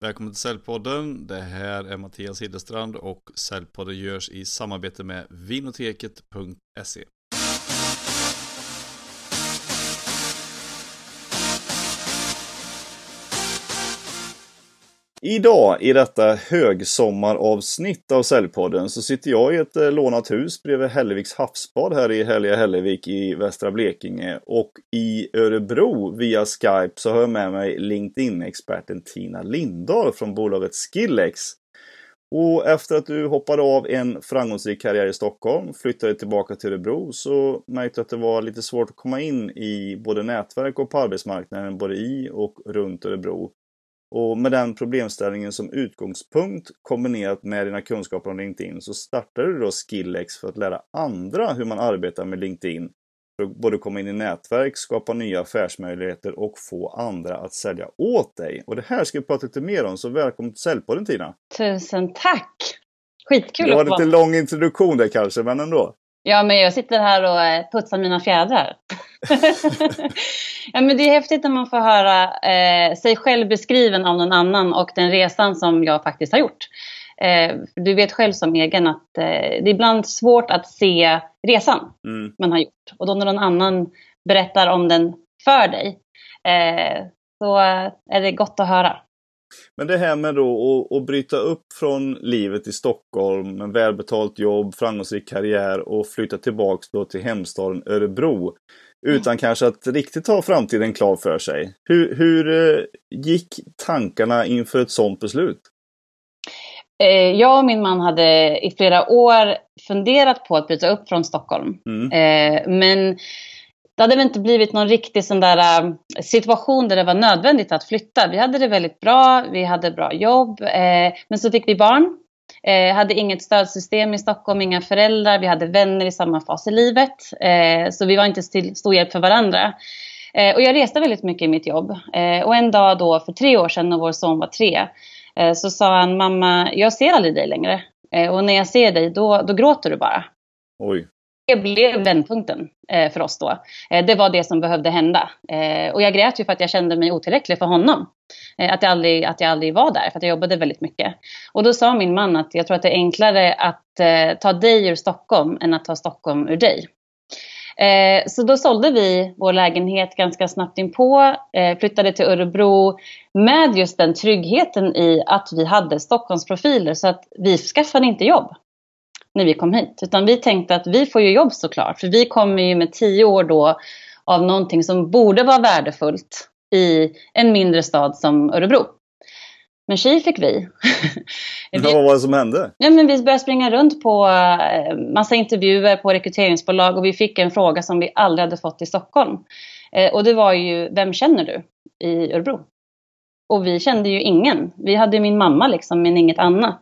Välkommen till Säljpodden. Det här är Mattias Hillestrand och Säljpodden görs i samarbete med vinoteket.se. Idag i detta högsommaravsnitt av Säljpodden så sitter jag i ett eh, lånat hus bredvid Hälleviks havsbad här i Härliga Hällevik i västra Blekinge. Och i Örebro via Skype så har jag med mig LinkedIn-experten Tina Lindahl från bolaget Skillex. Och efter att du hoppade av en framgångsrik karriär i Stockholm, flyttade tillbaka till Örebro, så märkte du att det var lite svårt att komma in i både nätverk och på arbetsmarknaden, både i och runt Örebro. Och med den problemställningen som utgångspunkt kombinerat med dina kunskaper om LinkedIn så startade du då Skillex för att lära andra hur man arbetar med LinkedIn. För att både komma in i nätverk, skapa nya affärsmöjligheter och få andra att sälja åt dig. Och det här ska vi prata lite mer om, så välkommen till Säljpodden Tina! Tusen tack! Skitkul att få Det var lite lång introduktion där kanske, men ändå. Ja, men jag sitter här och eh, putsar mina fjädrar. ja, men det är häftigt när man får höra eh, sig själv beskriven av någon annan och den resan som jag faktiskt har gjort. Eh, du vet själv som egen att eh, det är ibland svårt att se resan mm. man har gjort. Och då när någon annan berättar om den för dig, eh, så är det gott att höra. Men det här med då att, att bryta upp från livet i Stockholm, en välbetalt jobb, framgångsrik karriär och flytta tillbaks då till hemstaden Örebro. Utan mm. kanske att riktigt ha framtiden klar för sig. Hur, hur eh, gick tankarna inför ett sådant beslut? Eh, jag och min man hade i flera år funderat på att bryta upp från Stockholm. Mm. Eh, men det hade väl inte blivit någon riktig sån där äh, situation där det var nödvändigt att flytta. Vi hade det väldigt bra, vi hade bra jobb, eh, men så fick vi barn. Eh, hade inget stödsystem i Stockholm, inga föräldrar, vi hade vänner i samma fas i livet. Eh, så vi var inte till stor hjälp för varandra. Eh, och jag reste väldigt mycket i mitt jobb. Eh, och en dag då för tre år sedan när vår son var tre eh, så sa han, mamma, jag ser aldrig dig längre. Eh, och när jag ser dig då, då gråter du bara. Oj det blev vändpunkten eh, för oss då. Eh, det var det som behövde hända. Eh, och jag grät ju för att jag kände mig otillräcklig för honom. Eh, att, jag aldrig, att jag aldrig var där, för att jag jobbade väldigt mycket. Och då sa min man att jag tror att det är enklare att eh, ta dig ur Stockholm än att ta Stockholm ur dig. Eh, så då sålde vi vår lägenhet ganska snabbt inpå, eh, flyttade till Örebro med just den tryggheten i att vi hade Stockholmsprofiler så att vi skaffade inte jobb när vi kom hit. Utan vi tänkte att vi får ju jobb såklart. För vi kommer ju med tio år då av någonting som borde vara värdefullt i en mindre stad som Örebro. Men tjej fick vi. vi vad var det som hände? Ja, men vi började springa runt på eh, massa intervjuer på rekryteringsbolag och vi fick en fråga som vi aldrig hade fått i Stockholm. Eh, och det var ju, vem känner du i Örebro? Och vi kände ju ingen. Vi hade min mamma liksom, men inget annat.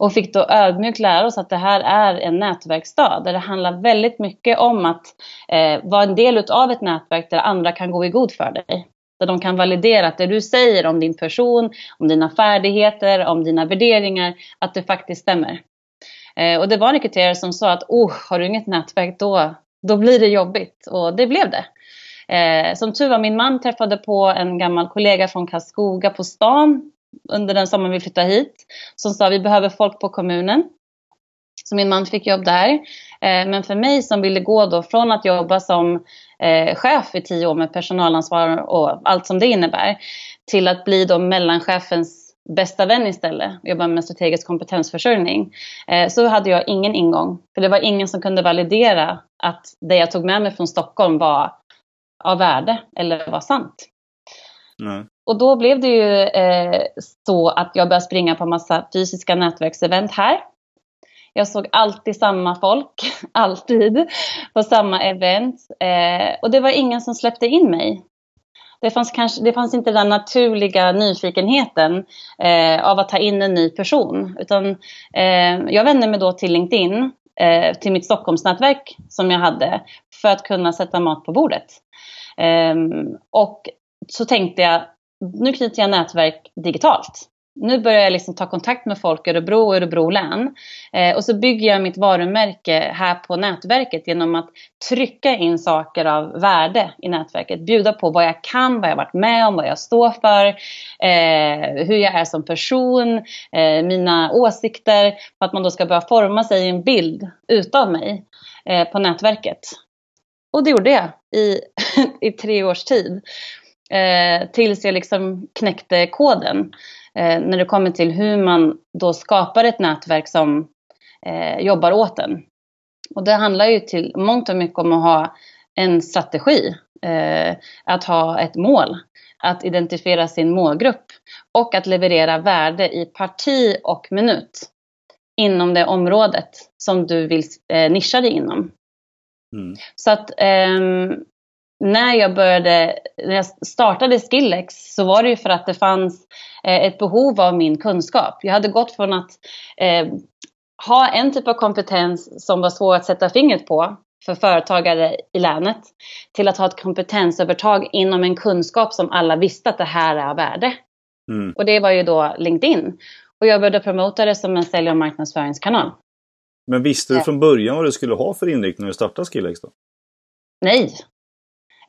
Och fick då ödmjukt lära oss att det här är en nätverksstad där det handlar väldigt mycket om att eh, vara en del av ett nätverk där andra kan gå i god för dig. Där de kan validera att det du säger om din person, om dina färdigheter, om dina värderingar, att det faktiskt stämmer. Eh, och det var en rekryterare som sa att oh, har du inget nätverk då, då blir det jobbigt. Och det blev det. Eh, som tur var, min man träffade på en gammal kollega från Karlskoga på stan under den sommaren vi flyttade hit som sa vi behöver folk på kommunen. Så min man fick jobb där. Eh, men för mig som ville gå då från att jobba som eh, chef i tio år med personalansvar och allt som det innebär till att bli då mellanchefens bästa vän istället, och jobba med strategisk kompetensförsörjning, eh, så hade jag ingen ingång. För det var ingen som kunde validera att det jag tog med mig från Stockholm var av värde eller var sant. Nej. Och då blev det ju eh, så att jag började springa på massa fysiska nätverksevent här. Jag såg alltid samma folk, alltid, på samma event. Eh, och det var ingen som släppte in mig. Det fanns, kanske, det fanns inte den naturliga nyfikenheten eh, av att ta in en ny person. Utan eh, jag vände mig då till LinkedIn, eh, till mitt Stockholmsnätverk som jag hade, för att kunna sätta mat på bordet. Ehm, och så tänkte jag, nu knyter jag nätverk digitalt. nu börjar jag liksom ta kontakt med folk i Örebro och Örebro län. Eh, och så bygger jag mitt varumärke här på nätverket genom att trycka in saker av värde i nätverket. Bjuda på vad jag kan, vad jag varit med om, vad jag står för, eh, hur jag är som person, eh, mina åsikter. För att man då ska börja forma sig i en bild utav mig eh, på nätverket. Och det gjorde jag i, i tre års tid. Eh, tills jag liksom knäckte koden eh, när det kommer till hur man då skapar ett nätverk som eh, jobbar åt en. Och det handlar ju till mångt och mycket om att ha en strategi, eh, att ha ett mål, att identifiera sin målgrupp och att leverera värde i parti och minut inom det området som du vill eh, nischa dig inom. Mm. Så att ehm, när jag började, när jag startade Skillex så var det ju för att det fanns eh, ett behov av min kunskap. Jag hade gått från att eh, ha en typ av kompetens som var svår att sätta fingret på för företagare i länet till att ha ett kompetensövertag inom en kunskap som alla visste att det här är av värde. Mm. Och det var ju då LinkedIn. Och jag började promota det som en sälj och marknadsföringskanal. Men visste du från början vad du skulle ha för inriktning när du startade Skillex då? Nej,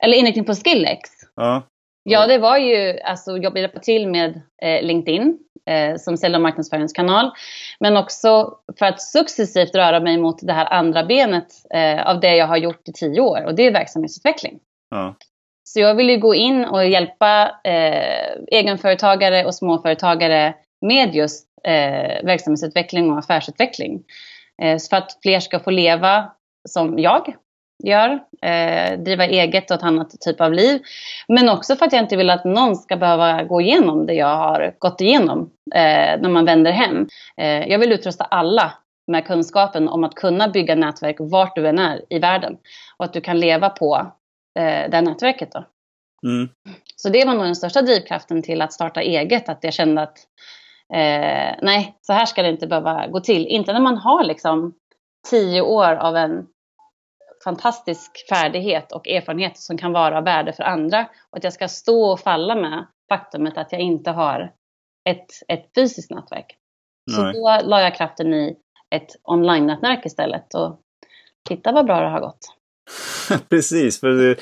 eller inriktning på Skillex. Ja. Ja, det var ju, alltså jag hjälpa till med eh, LinkedIn eh, som sälj och marknadsföringskanal. Men också för att successivt röra mig mot det här andra benet eh, av det jag har gjort i tio år och det är verksamhetsutveckling. Ja. Så jag vill ju gå in och hjälpa eh, egenföretagare och småföretagare med just eh, verksamhetsutveckling och affärsutveckling. Eh, för att fler ska få leva som jag gör, eh, driva eget och ett annat typ av liv. Men också för att jag inte vill att någon ska behöva gå igenom det jag har gått igenom eh, när man vänder hem. Eh, jag vill utrusta alla med kunskapen om att kunna bygga nätverk vart du än är i världen och att du kan leva på eh, det nätverket. Då. Mm. Så det var nog den största drivkraften till att starta eget, att jag kände att eh, nej, så här ska det inte behöva gå till. Inte när man har liksom tio år av en fantastisk färdighet och erfarenhet som kan vara av värde för andra. Och att jag ska stå och falla med faktumet att jag inte har ett, ett fysiskt nätverk. Så Nej. då la jag kraften i ett online-nätverk istället och titta vad bra det har gått. Precis, för det,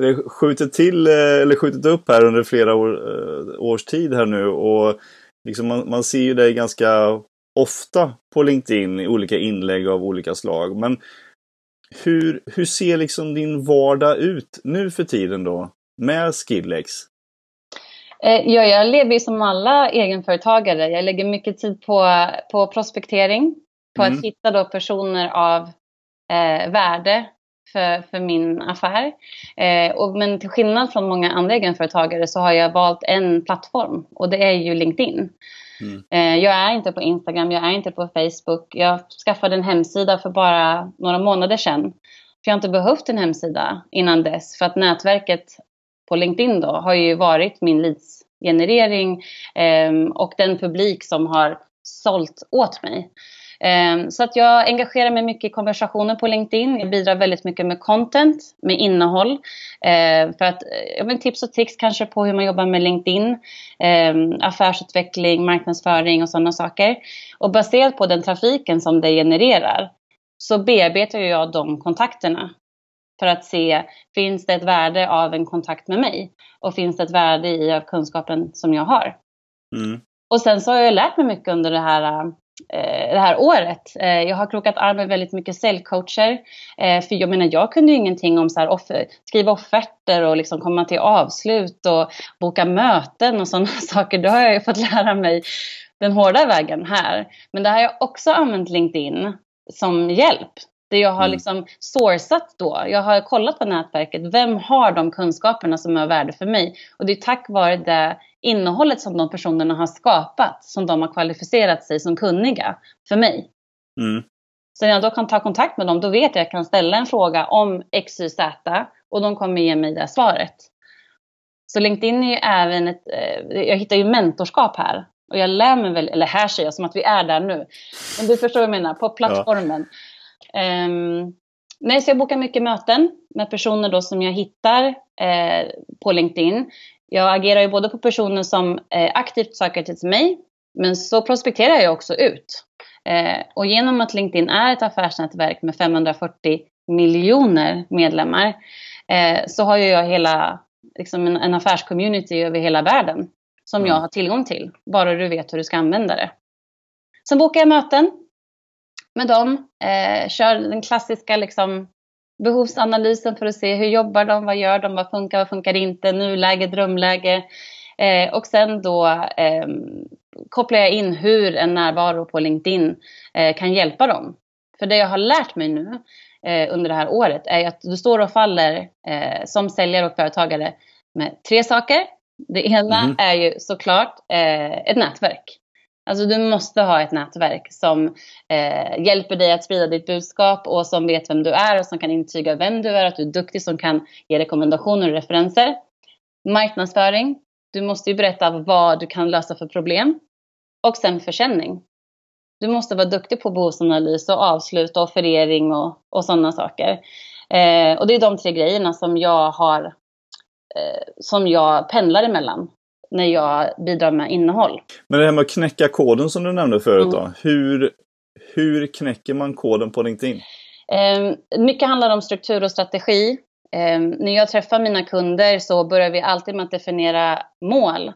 det skjuter till, eh, eller skjutit upp här under flera år, eh, års tid här nu och liksom man, man ser ju dig ganska ofta på LinkedIn i olika inlägg av olika slag. Men hur, hur ser liksom din vardag ut nu för tiden då med Skillex? Eh, ja, jag lever ju som alla egenföretagare. Jag lägger mycket tid på, på prospektering, på mm. att hitta då personer av eh, värde för, för min affär. Eh, och, men till skillnad från många andra egenföretagare så har jag valt en plattform och det är ju LinkedIn. Mm. Eh, jag är inte på Instagram, jag är inte på Facebook. Jag skaffade en hemsida för bara några månader sedan. För jag har inte behövt en hemsida innan dess. För att nätverket på LinkedIn då har ju varit min leadsgenerering eh, och den publik som har sålt åt mig. Ehm, så att jag engagerar mig mycket i konversationer på LinkedIn. Jag bidrar väldigt mycket med content, med innehåll. Ehm, för att, eh, tips och tricks kanske på hur man jobbar med LinkedIn. Ehm, affärsutveckling, marknadsföring och sådana saker. Och baserat på den trafiken som det genererar så bearbetar jag de kontakterna för att se, finns det ett värde av en kontakt med mig? Och finns det ett värde i av kunskapen som jag har? Mm. Och sen så har jag lärt mig mycket under det här Eh, Eh, det här året. Eh, jag har krokat arm med väldigt mycket säljcoacher. Eh, för jag menar, jag kunde ju ingenting om så här offer, skriva offerter och liksom komma till avslut och boka möten och sådana saker. Det har jag ju fått lära mig den hårda vägen här. Men det har jag också använt LinkedIn som hjälp. Det jag har mm. liksom sourcat då. Jag har kollat på nätverket. Vem har de kunskaperna som är värde för mig? Och det är tack vare det innehållet som de personerna har skapat som de har kvalificerat sig som kunniga för mig. Mm. Så när jag då kan ta kontakt med dem, då vet jag att jag kan ställa en fråga om XYZ och de kommer ge mig det svaret. Så LinkedIn är ju även ett, eh, jag hittar ju mentorskap här. Och jag lär mig väl, eller här säger jag som att vi är där nu. Men du förstår vad jag menar, på plattformen. Ja. Um, nej, så jag bokar mycket möten med personer då som jag hittar eh, på LinkedIn. Jag agerar ju både på personer som eh, aktivt söker till mig Men så prospekterar jag också ut. Eh, och genom att LinkedIn är ett affärsnätverk med 540 miljoner medlemmar så har jag hela, liksom en, en affärscommunity över hela världen som mm. jag har tillgång till, bara du vet hur du ska använda det. Sen bokar jag möten med dem, eh, kör den klassiska liksom, behovsanalysen för att se hur jobbar de, vad gör de, vad funkar, vad funkar inte, nuläge, drömläge. Eh, och sen då eh, kopplar jag in hur en närvaro på LinkedIn eh, kan hjälpa dem. För det jag har lärt mig nu eh, under det här året är att du står och faller eh, som säljare och företagare med tre saker. Det ena mm. är ju såklart ett nätverk. Alltså du måste ha ett nätverk som eh, hjälper dig att sprida ditt budskap och som vet vem du är och som kan intyga vem du är, att du är duktig, som kan ge rekommendationer och referenser. Marknadsföring. Du måste ju berätta vad du kan lösa för problem. Och sen försäljning. Du måste vara duktig på behovsanalys och avslut och offerering och, och sådana saker. Eh, och det är de tre grejerna som jag har eh, som jag pendlar emellan när jag bidrar med innehåll. Men det här med att knäcka koden som du nämnde förut då. Mm. Hur, hur knäcker man koden på LinkedIn? Eh, mycket handlar om struktur och strategi. Eh, när jag träffar mina kunder så börjar vi alltid med att definiera mål.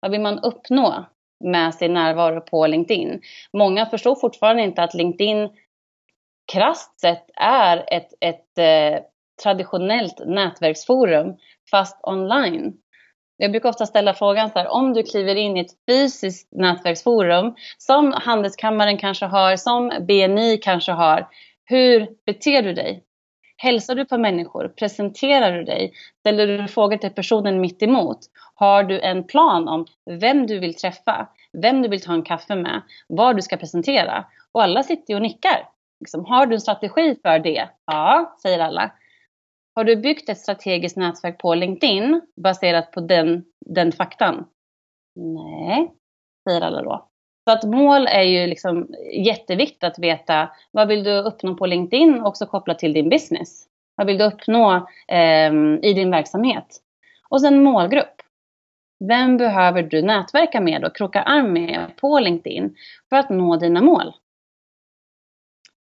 Vad vill man uppnå med sin närvaro på LinkedIn? Många förstår fortfarande inte att LinkedIn krasst sett är ett, ett eh, traditionellt nätverksforum fast online. Jag brukar ofta ställa frågan så här, om du kliver in i ett fysiskt nätverksforum som Handelskammaren kanske har, som BNI kanske har. Hur beter du dig? Hälsar du på människor? Presenterar du dig? Ställer du frågor till personen mitt emot? Har du en plan om vem du vill träffa? Vem du vill ta en kaffe med? Vad du ska presentera? Och alla sitter och nickar. Liksom, har du en strategi för det? Ja, säger alla. Har du byggt ett strategiskt nätverk på LinkedIn baserat på den, den faktan? Nej, säger alla då. Så att mål är ju liksom jätteviktigt att veta. Vad vill du uppnå på LinkedIn? Också kopplat till din business. Vad vill du uppnå eh, i din verksamhet? Och sen målgrupp. Vem behöver du nätverka med och kroka arm med på LinkedIn för att nå dina mål?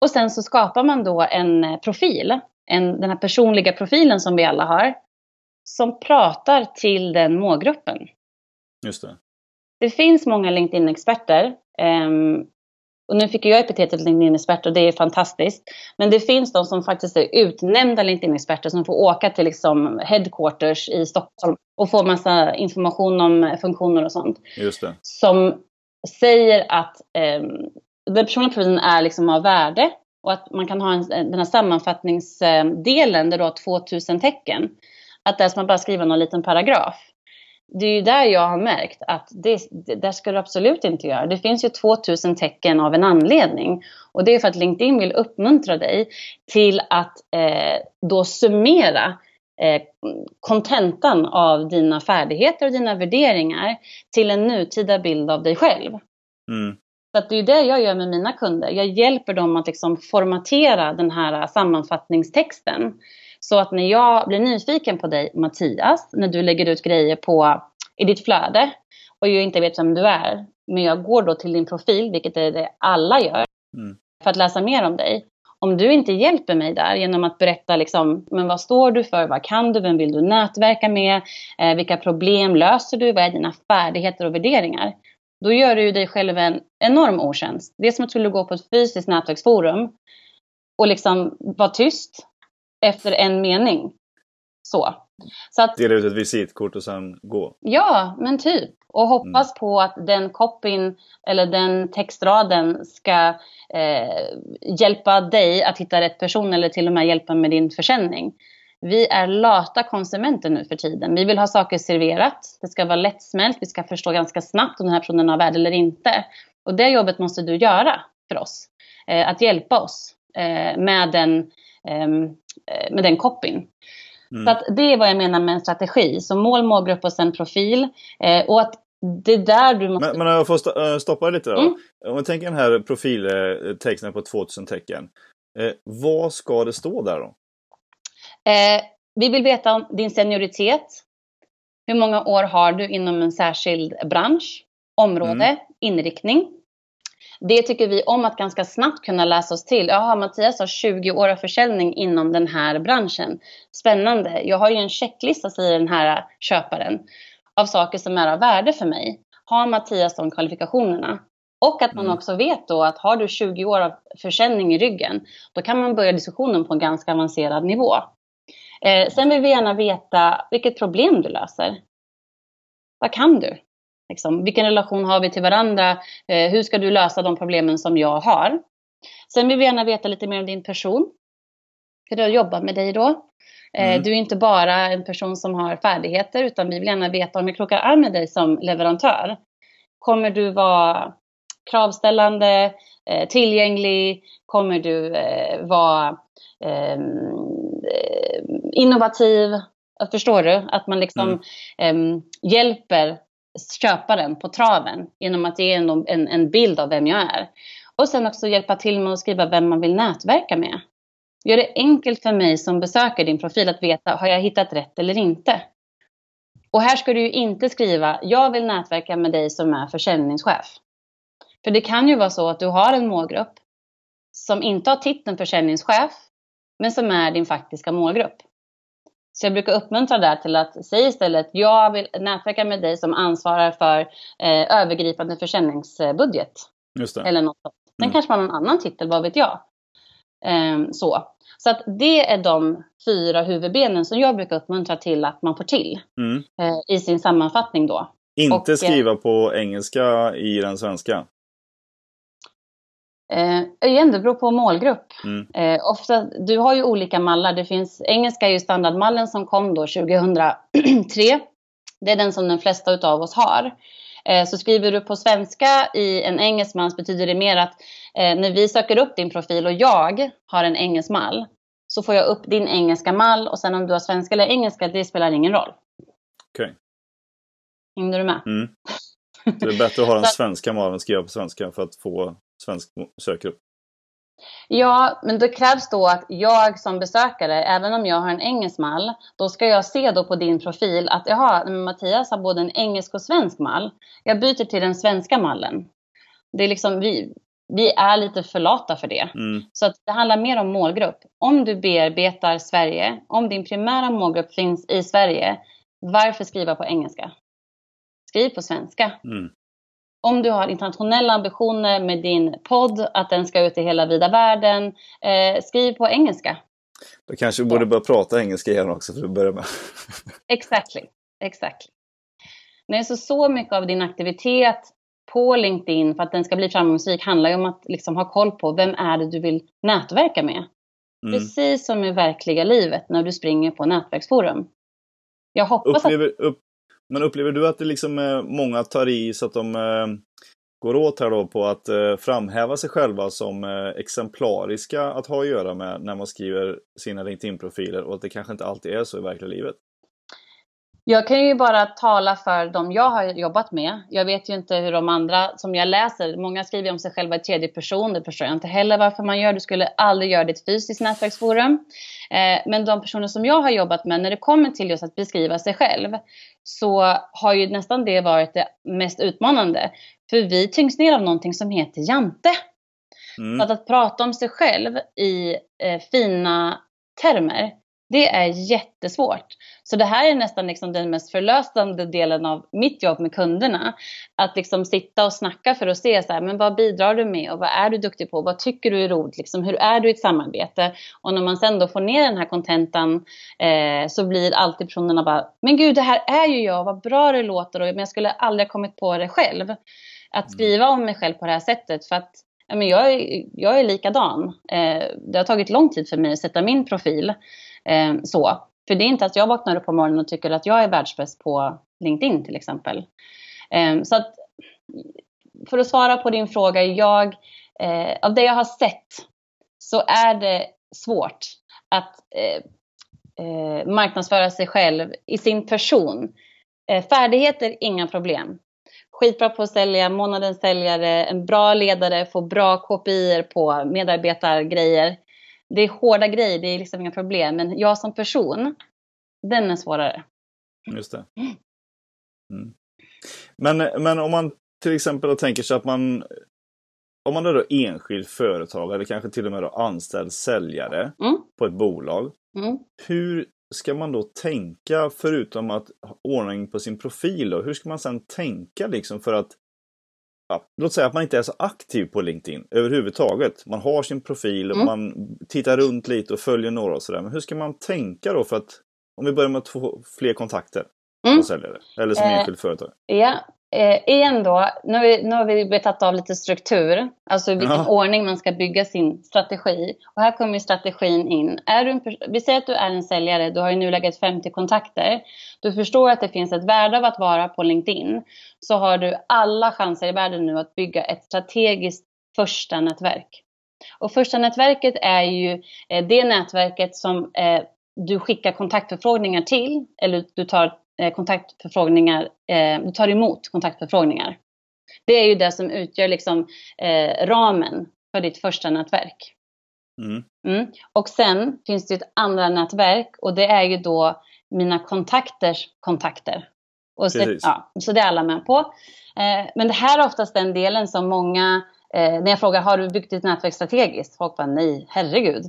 Och sen så skapar man då en profil en, den här personliga profilen som vi alla har, som pratar till den målgruppen. Just det. Det finns många LinkedIn-experter. Um, och nu fick jag epitetet LinkedIn-expert och det är fantastiskt. Men det finns de som faktiskt är utnämnda LinkedIn-experter som får åka till liksom headquarters i Stockholm och få massa information om funktioner och sånt. Just det. Som säger att um, den personliga profilen är liksom av värde och att man kan ha en, den här sammanfattningsdelen där du har 2000 tecken. Att där ska man bara skriva någon liten paragraf. Det är ju där jag har märkt att det, det där ska du absolut inte göra. Det finns ju 2000 tecken av en anledning. Och det är för att LinkedIn vill uppmuntra dig till att eh, då summera eh, kontentan eh, av dina färdigheter och dina värderingar till en nutida bild av dig själv. Mm. Så att det är det jag gör med mina kunder. Jag hjälper dem att liksom formatera den här sammanfattningstexten. Så att när jag blir nyfiken på dig Mattias, när du lägger ut grejer på, i ditt flöde och jag inte vet vem du är, men jag går då till din profil, vilket är det alla gör, mm. för att läsa mer om dig. Om du inte hjälper mig där genom att berätta liksom, men vad står du för, vad kan du, vem vill du nätverka med, eh, vilka problem löser du, vad är dina färdigheter och värderingar? Då gör du ju dig själv en enorm otjänst. Det är som att du skulle gå på ett fysiskt nätverksforum och liksom vara tyst efter en mening. Så. så att, Dela ut ett visitkort och sen gå? Ja, men typ. Och hoppas mm. på att den copyn eller den textraden ska eh, hjälpa dig att hitta rätt person eller till och med hjälpa med din försäljning. Vi är lata konsumenter nu för tiden. Vi vill ha saker serverat. Det ska vara lättsmält. Vi ska förstå ganska snabbt om den här personen har värde eller inte. Och det jobbet måste du göra för oss. Eh, att hjälpa oss eh, med den, ehm, eh, med den copyn. Mm. Så att det är vad jag menar med en strategi. Så mål, målgrupp och sen profil. Eh, och att det är där du måste... Men, men jag får eh, stoppa lite då. Mm. Om vi tänker den här profiltexten på 2000 tecken. Eh, vad ska det stå där då? Eh, vi vill veta om din senioritet. Hur många år har du inom en särskild bransch? område, mm. inriktning. Det tycker vi om att ganska snabbt kunna läsa oss till. Jaha, Mattias har 20 år av försäljning inom den här branschen. Spännande. Jag har ju en checklista, säger den här köparen, av saker som är av värde för mig. Har Mattias de kvalifikationerna? Och att man mm. också vet då att har du 20 år av försäljning i ryggen, då kan man börja diskussionen på en ganska avancerad nivå. Eh, sen vill vi gärna veta vilket problem du löser. Vad kan du? Liksom, vilken relation har vi till varandra? Eh, hur ska du lösa de problemen som jag har? Sen vill vi gärna veta lite mer om din person. Hur du har jobbat med dig då. Eh, mm. Du är inte bara en person som har färdigheter utan vi vill gärna veta om vi krokar arm med dig som leverantör. Kommer du vara kravställande, eh, tillgänglig? Kommer du eh, vara ehm, eh, innovativ? Förstår du? Att man liksom mm. eh, hjälper köparen på traven genom att ge en, en, en, bild av vem jag är. Och sen också hjälpa till med att skriva vem man vill nätverka med. Gör det enkelt för mig som besöker din profil att veta, har jag hittat rätt eller inte? Och här ska du ju inte skriva, jag vill nätverka med dig som är försäljningschef. För det kan ju vara så att du har en målgrupp som inte har titeln försäljningschef, men som är din faktiska målgrupp. Så jag brukar uppmuntra där till att säga istället, jag vill nätverka med dig som ansvarar för eh, övergripande försäljningsbudget. Just det. Eller något sånt. Sen mm. kanske man har en annan titel, vad vet jag. Eh, så. så att det är de fyra huvudbenen som jag brukar uppmuntra till att man får till mm. eh, i sin sammanfattning då. Inte Och, eh, skriva på engelska i den svenska? Eh, igen, det beror på målgrupp. Mm. Eh, ofta, du har ju olika mallar. Det finns, engelska är ju standardmallen som kom då 2003. Det är den som de flesta av oss har. Eh, så skriver du på svenska i en engelsk mall betyder det mer att eh, när vi söker upp din profil och jag har en engelsk mall så får jag upp din engelska mall och sen om du har svenska eller engelska, det spelar ingen roll. Okej. Okay. Hängde du med? Mm. Så det är bättre att ha den svenska mallen skriva på svenska för att få svensk sökgrupp? Ja, men det krävs då att jag som besökare, även om jag har en engelsk mall, då ska jag se då på din profil att jaha, Mattias har både en engelsk och svensk mall. Jag byter till den svenska mallen. Det är liksom, vi, vi är lite för lata för det. Mm. Så att det handlar mer om målgrupp. Om du bearbetar Sverige, om din primära målgrupp finns i Sverige, varför skriva på engelska? Skriv på svenska. Mm om du har internationella ambitioner med din podd, att den ska ut i hela vida världen, eh, skriv på engelska. Då kanske vi borde börja prata engelska igen också för att börja med. exactly, exactly. Nej, så, så mycket av din aktivitet på LinkedIn för att den ska bli framgångsrik handlar ju om att liksom ha koll på vem är det du vill nätverka med. Mm. Precis som i verkliga livet när du springer på nätverksforum. Jag hoppas upplever, att... Upp, men upplever du att det liksom eh, många tar i så att de eh, går åt här då på att eh, framhäva sig själva som exemplariska att ha att göra med när man skriver sina LinkedIn-profiler och att det kanske inte alltid är så i verkliga livet? Jag kan ju bara tala för de jag har jobbat med. Jag vet ju inte hur de andra som jag läser, många skriver om sig själva i tredje person. Det förstår jag inte heller varför man gör. Du skulle aldrig göra det i ett fysiskt nätverksforum. Eh, men de personer som jag har jobbat med, när det kommer till just att beskriva sig själv, så har ju nästan det varit det mest utmanande. För vi tyngs ner av någonting som heter jante. Mm. Att, att prata om sig själv i eh, fina termer, det är jättesvårt. Så det här är nästan liksom den mest förlösande delen av mitt jobb med kunderna. Att liksom sitta och snacka för att se så här, men vad bidrar du med och vad är du duktig på? Vad tycker du är roligt? Liksom, hur är du i ett samarbete? Och när man sen då får ner den här kontentan eh, så blir alltid personerna bara, men gud det här är ju jag, vad bra det låter och men jag skulle aldrig kommit på det själv. Att mm. skriva om mig själv på det här sättet för att men jag, är, jag är likadan. Eh, det har tagit lång tid för mig att sätta min profil. Eh, så. För det är inte att jag vaknar upp på morgonen och tycker att jag är världsbäst på LinkedIn till exempel. Eh, så att för att svara på din fråga, jag, eh, av det jag har sett så är det svårt att eh, eh, marknadsföra sig själv i sin person. Eh, färdigheter, inga problem. Skitbra på att sälja, månadens säljare, en bra ledare, få bra KPI på medarbetargrejer det är hårda grejer, det är liksom inga problem. Men jag som person, den är svårare. Just det. Mm. Men, men om man till exempel tänker sig att man om man är då enskild företag eller kanske till och med då anställd säljare Mm. på ett bolag. Mm. Hur ska man då tänka förutom att ha ordning på sin profil? Då? Hur ska man sedan tänka liksom för att ja, Låt säga att man inte är så aktiv på LinkedIn överhuvudtaget. Man har sin profil Mm. man tittar runt lite och följer några och sådär. Men hur ska man tänka då för att om vi börjar med att få fler kontakter Mm. som säljare eller som Eh, enskild företag? Ja, eh, igen då, nu har, vi, nu har vi betat av lite struktur, alltså i vilken Ja. ordning man ska bygga sin strategi. Och här kommer strategin in. Är du en, vi säger att du är en säljare, du har i nuläget 50 kontakter. Du förstår att det finns ett värde av att vara på LinkedIn. Så har du alla chanser i världen nu att bygga ett strategiskt första nätverk. Och första nätverket är ju eh, det nätverket som eh, du skickar kontaktförfrågningar till, eller du tar kontaktförfrågningar, eh, du tar emot kontaktförfrågningar. Det är ju det som utgör liksom eh, ramen för ditt första nätverk. Mm. Mm. Och sen finns det ett andra nätverk och det är ju då mina kontakters kontakter. Och så, ja, så det är alla med på. Eh, men det här är oftast den delen som många, eh, när jag frågar har du byggt ditt nätverk strategiskt? Folk bara nej, herregud.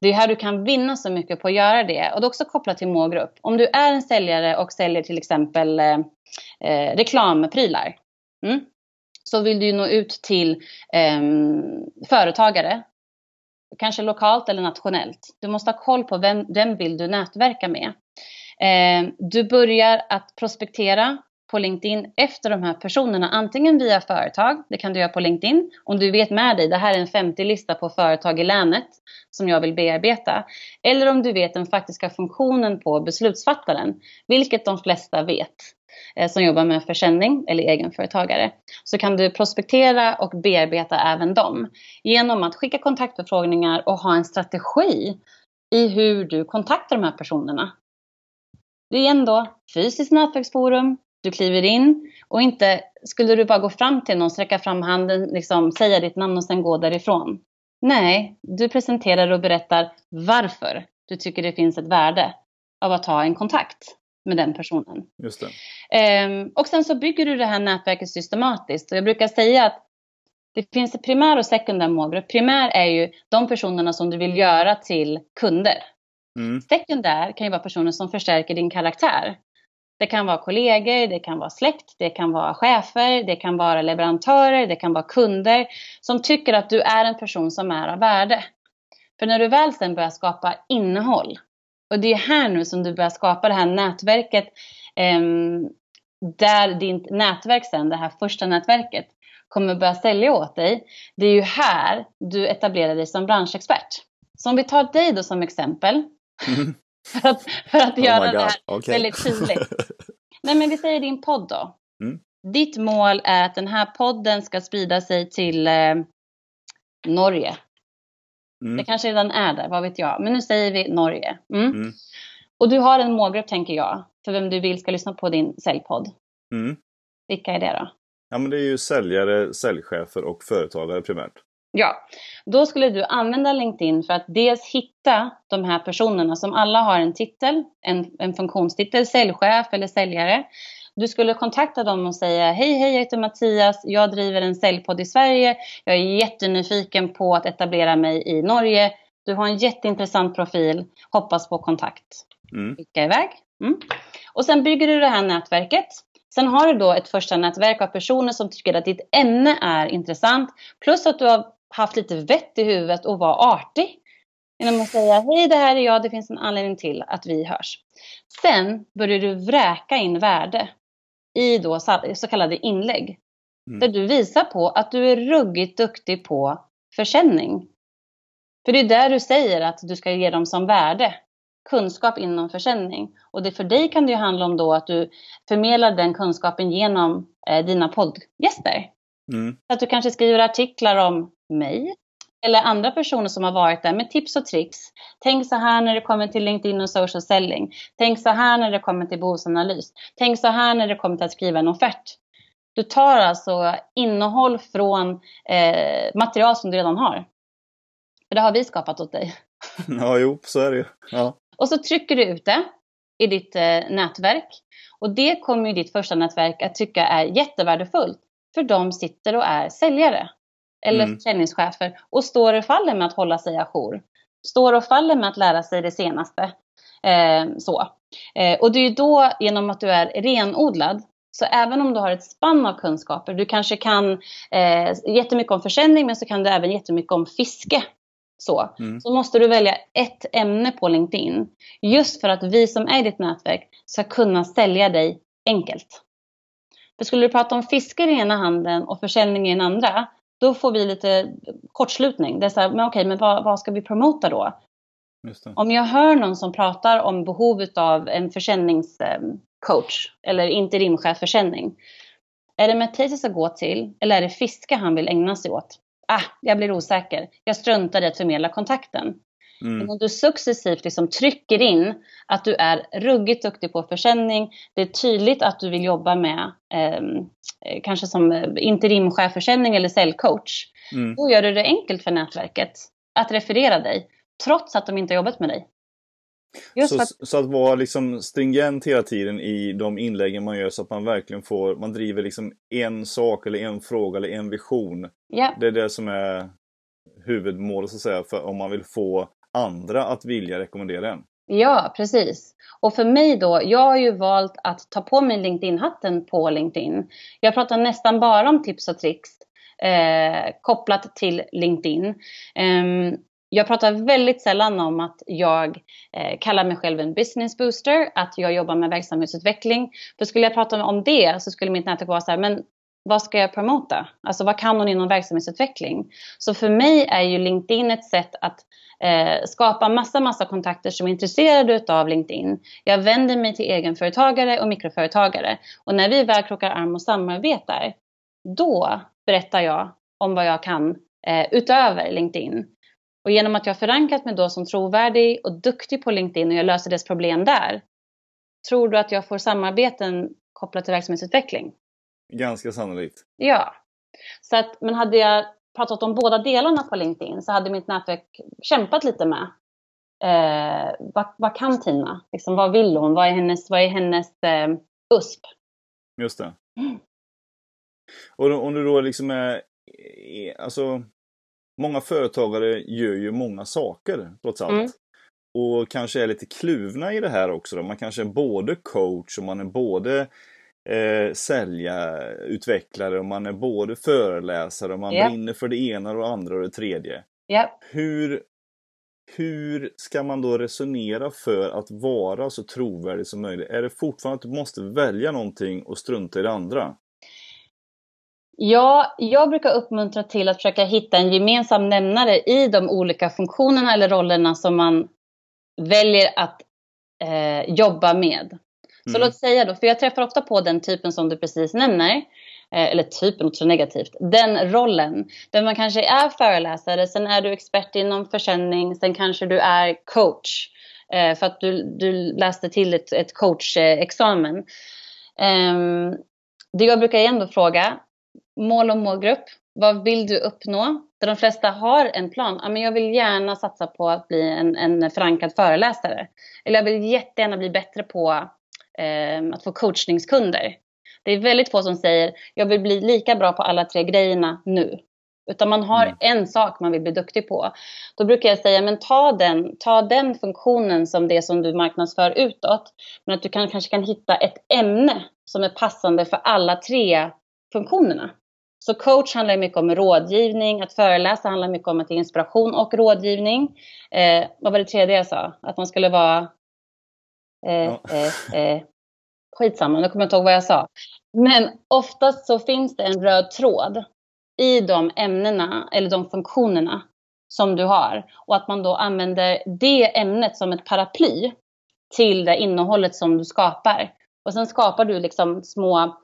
Det är här du kan vinna så mycket på att göra det. Och det är också kopplat till målgrupp. Om du är en säljare och säljer till exempel eh, eh, reklamprylar. Mm, så vill du ju nå ut till ehm, företagare kanske lokalt eller nationellt. Du måste ha koll på vem, vem vill du nätverka med. Eh, du börjar att prospektera på LinkedIn efter de här personerna, antingen via företag, det kan du göra på LinkedIn, om du vet med dig, det här är en 50-lista på företag i länet som jag vill bearbeta. Eller om du vet den faktiska funktionen på beslutsfattaren, vilket de flesta vet eh, som jobbar med försäljning eller egenföretagare. Så kan du prospektera och bearbeta även dem genom att skicka kontaktförfrågningar och ha en strategi i hur du kontaktar de här personerna. Det är ändå fysiskt nätverksforum, du kliver in och inte skulle du bara gå fram till någon, sträcka fram handen, liksom, säga ditt namn och sen gå därifrån. Nej, du presenterar och berättar varför du tycker det finns ett värde av att ha en kontakt med den personen. Just. Ehm, och sen så bygger du det här nätverket systematiskt. Och jag brukar säga att det finns en primär och sekundär målgrupp. Primär är ju de personerna som du vill göra till kunder. Mm. Sekundär kan ju vara personer som förstärker din karaktär. Det kan vara kollegor, det kan vara släkt, det kan vara chefer, det kan vara leverantörer, det kan vara kunder som tycker att du är en person som är av värde. För när du väl sen börjar skapa innehåll och det är här nu som du börjar skapa det här nätverket eh, där ditt nätverk sen, det här första nätverket, kommer börja sälja åt dig. Det är ju här du etablerar dig som branschexpert. Så om vi tar dig då som exempel. Mm. För att, för att Oh göra det här Okej. väldigt tydligt. Nej men vi säger din podd då. Mm. Ditt mål är att den här podden ska sprida sig till eh, Norge. Det Mm. kanske redan är där, vad vet jag. Men nu säger vi Norge. Mm. Mm. Och du har en målgrupp tänker jag. För vem du vill ska lyssna på din säljpodd. Mm. Vilka är det då? Ja men det är ju säljare, säljchefer och företagare primärt. Ja, då skulle du använda LinkedIn för att dels hitta de här personerna som alla har en titel, en, en funktionstitel, säljchef eller säljare. Du skulle kontakta dem och säga hej, hej, jag heter Mattias, jag driver en säljpodd i Sverige, jag är jättenyfiken på att etablera mig i Norge. Du har en jätteintressant profil, hoppas på kontakt. Mm. Skicka iväg. Mm. Och sen bygger du det här nätverket. Sen har du då ett första nätverk av personer som tycker att ditt ämne är intressant. Plus att du har haft lite vett i huvudet och var artig. Genom att säga hej det här är jag, det finns en anledning till att vi hörs. Sen börjar du vräka in värde i då så kallade inlägg. Mm. Där du visar på att du är ruggigt duktig på försäljning. För det är där du säger att du ska ge dem som värde. Kunskap inom försäljning. Och det för dig kan det ju handla om då att du förmedlar den kunskapen genom eh, dina poddgäster. Mm. Så att du kanske skriver artiklar om mig eller andra personer som har varit där med tips och tricks. Tänk så här när det kommer till LinkedIn och social selling. Tänk så här när det kommer till behovsanalys. Tänk så här när det kommer till att skriva en offert. Du tar alltså innehåll från eh, material som du redan har. För det har vi skapat åt dig. Ja, jo, så är det ju. Ja. Och så trycker du ut det i ditt eh, nätverk. Och det kommer ju ditt första nätverk att tycka är jättevärdefullt. För de sitter och är säljare eller Mm. försäljningschefer och står och faller med att hålla sig ajour. Står och faller med att lära sig det senaste. Eh, så. Eh, och det är ju då, genom att du är renodlad, så även om du har ett spann av kunskaper, du kanske kan eh, jättemycket om försäljning men så kan du även jättemycket om fiske. Så. Mm. så måste du välja ett ämne på LinkedIn. Just för att vi som är i ditt nätverk ska kunna sälja dig enkelt. För skulle du prata om fiske i ena handen och försäljning i den andra, då får vi lite kortslutning. Det är så här, men okej, men vad, vad ska vi promota då? Om jag hör någon som pratar om behovet av en försäljningscoach eller interimchef försäljning. Är det Mattias ska gå till eller är det fiske han vill ägna sig åt? Ah, jag blir osäker. Jag struntar i att förmedla kontakten. Mm. Men om du successivt liksom trycker in att du är ruggigt duktig på försäljning. Det är tydligt att du vill jobba med ehm, eh, kanske som eh, interimchef försäljning eller säljcoach. Mm. Då gör du det enkelt för nätverket att referera dig trots att de inte har jobbat med dig. Så, att, så att vara liksom stringent hela tiden i de inläggen man gör så att man verkligen får, man driver liksom en sak eller en fråga eller en vision. ja, Det är det som är huvudmålet så att säga, för om man vill få andra att vilja rekommendera en. ja, precis. Och för mig då, jag har ju valt att ta på mig LinkedIn-hatten på LinkedIn. Jag pratar nästan bara om tips och tricks eh, kopplat till LinkedIn. Ehm, jag pratar väldigt sällan om att jag eh, kallar mig själv en business booster, att jag jobbar med verksamhetsutveckling. För skulle jag prata om det så skulle mitt nätverk vara så här, men vad ska jag promota? Alltså vad kan hon inom verksamhetsutveckling? Så för mig är ju LinkedIn ett sätt att eh, skapa massa, massa kontakter som är intresserade av LinkedIn. Jag vänder mig till egenföretagare och mikroföretagare. Och när vi väl krokar arm och samarbetar, då berättar jag om vad jag kan eh, utöver LinkedIn. Och genom att jag förankrat mig då som trovärdig och duktig på LinkedIn och jag löser dess problem där. Tror du att jag får samarbeten kopplat till verksamhetsutveckling? Ganska sannolikt. Ja. Så att, men hade jag pratat om båda delarna på LinkedIn så hade mitt nätverk kämpat lite med. Eh, vad, vad kan Tina? Liksom, vad vill hon? Vad är hennes, vad är hennes eh, USP? Just det. Mm. Och då- om du då liksom är, är- alltså många företagare gör ju många saker trots allt. Mm. Och kanske är lite kluvna i det här också då. Man kanske är både coach och man är både eh, sälja, utvecklare och man är både föreläsare och man Ja. brinner för det ena och det andra och det tredje. Ja. Hur, hur ska man då resonera för att vara så trovärdig som möjligt? Är det fortfarande att du måste välja någonting och strunta i det andra? Ja, jag brukar uppmuntra till att försöka hitta en gemensam nämnare i de olika funktionerna eller rollerna som man väljer att eh, jobba med. Så Mm. låt säga då, för jag träffar ofta på den typen som du precis nämner, eh, eller typen också negativt, den rollen. Där man kanske är föreläsare, sen är du expert inom försäljning, sen kanske du är coach. Eh, för att du, du läste till ett, ett coachexamen. Ehm, det jag brukar igen då fråga, mål och målgrupp. Vad vill du uppnå? Där de flesta har en plan. Ja, men jag vill gärna satsa på att bli en, en förankrad föreläsare. Eller jag vill jättegärna bli bättre på att få coachningskunder. Det är väldigt få som säger jag vill bli lika bra på alla tre grejerna nu. Utan man har Mm. en sak man vill bli duktig på. Då brukar jag säga, men ta den, ta den funktionen som det som du marknadsför utåt. Men att du kan, kanske kan hitta ett ämne som är passande för alla tre funktionerna. Så coach handlar mycket om rådgivning, att föreläsa handlar mycket om att ge inspiration och rådgivning. Eh, vad var det tredje jag sa? Att man skulle vara... Eh, Ja. eh, eh, skitsamma, nu kommer jag inte ihåg vad jag sa. Men oftast så finns det en röd tråd i de ämnena eller de funktionerna som du har. Och att man då använder det ämnet som ett paraply till det innehållet som du skapar. Och sen skapar du liksom små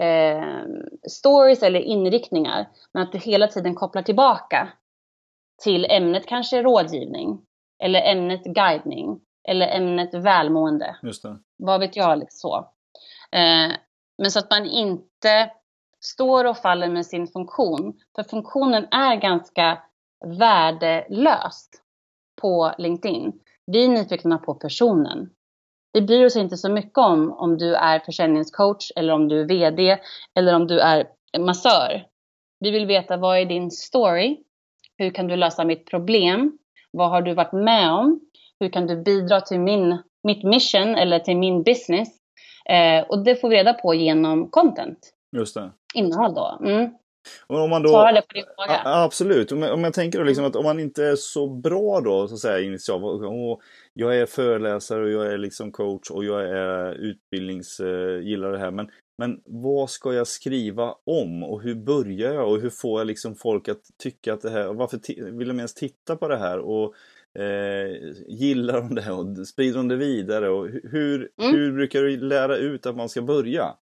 eh, stories eller inriktningar. Men att du hela tiden kopplar tillbaka till ämnet kanske rådgivning. Eller ämnet guidning. Eller ämnet välmående Just det. vad vet jag, liksom så. Eh, men så att man inte står och faller med sin funktion. För funktionen är ganska värdelös på LinkedIn. Vi är nyfikna på personen. Vi bryr oss inte så mycket om om du är försäljningscoach eller om du är VD eller om du är massör. Vi vill veta vad är din story? Hur kan du lösa mitt problem? Vad har du varit med om? Hur kan du bidra till min, mitt mission eller till min business? Eh, och det får vi reda på genom content. Just det. Innehåll då. Mm. om man då, Svarar det på din fråga? Absolut. Om jag, om jag tänker då liksom att om man inte är så bra då, så att säga, initialt. Och jag är föreläsare och jag är liksom coach och jag är utbildnings, eh, gillar det här. Men, men vad ska jag skriva om och hur börjar jag och hur får jag liksom folk att tycka att det här, varför vill de ens titta på det här? Och eh, gillar de det och sprider de det vidare? Och hur, mm. hur brukar du lära ut att man ska börja?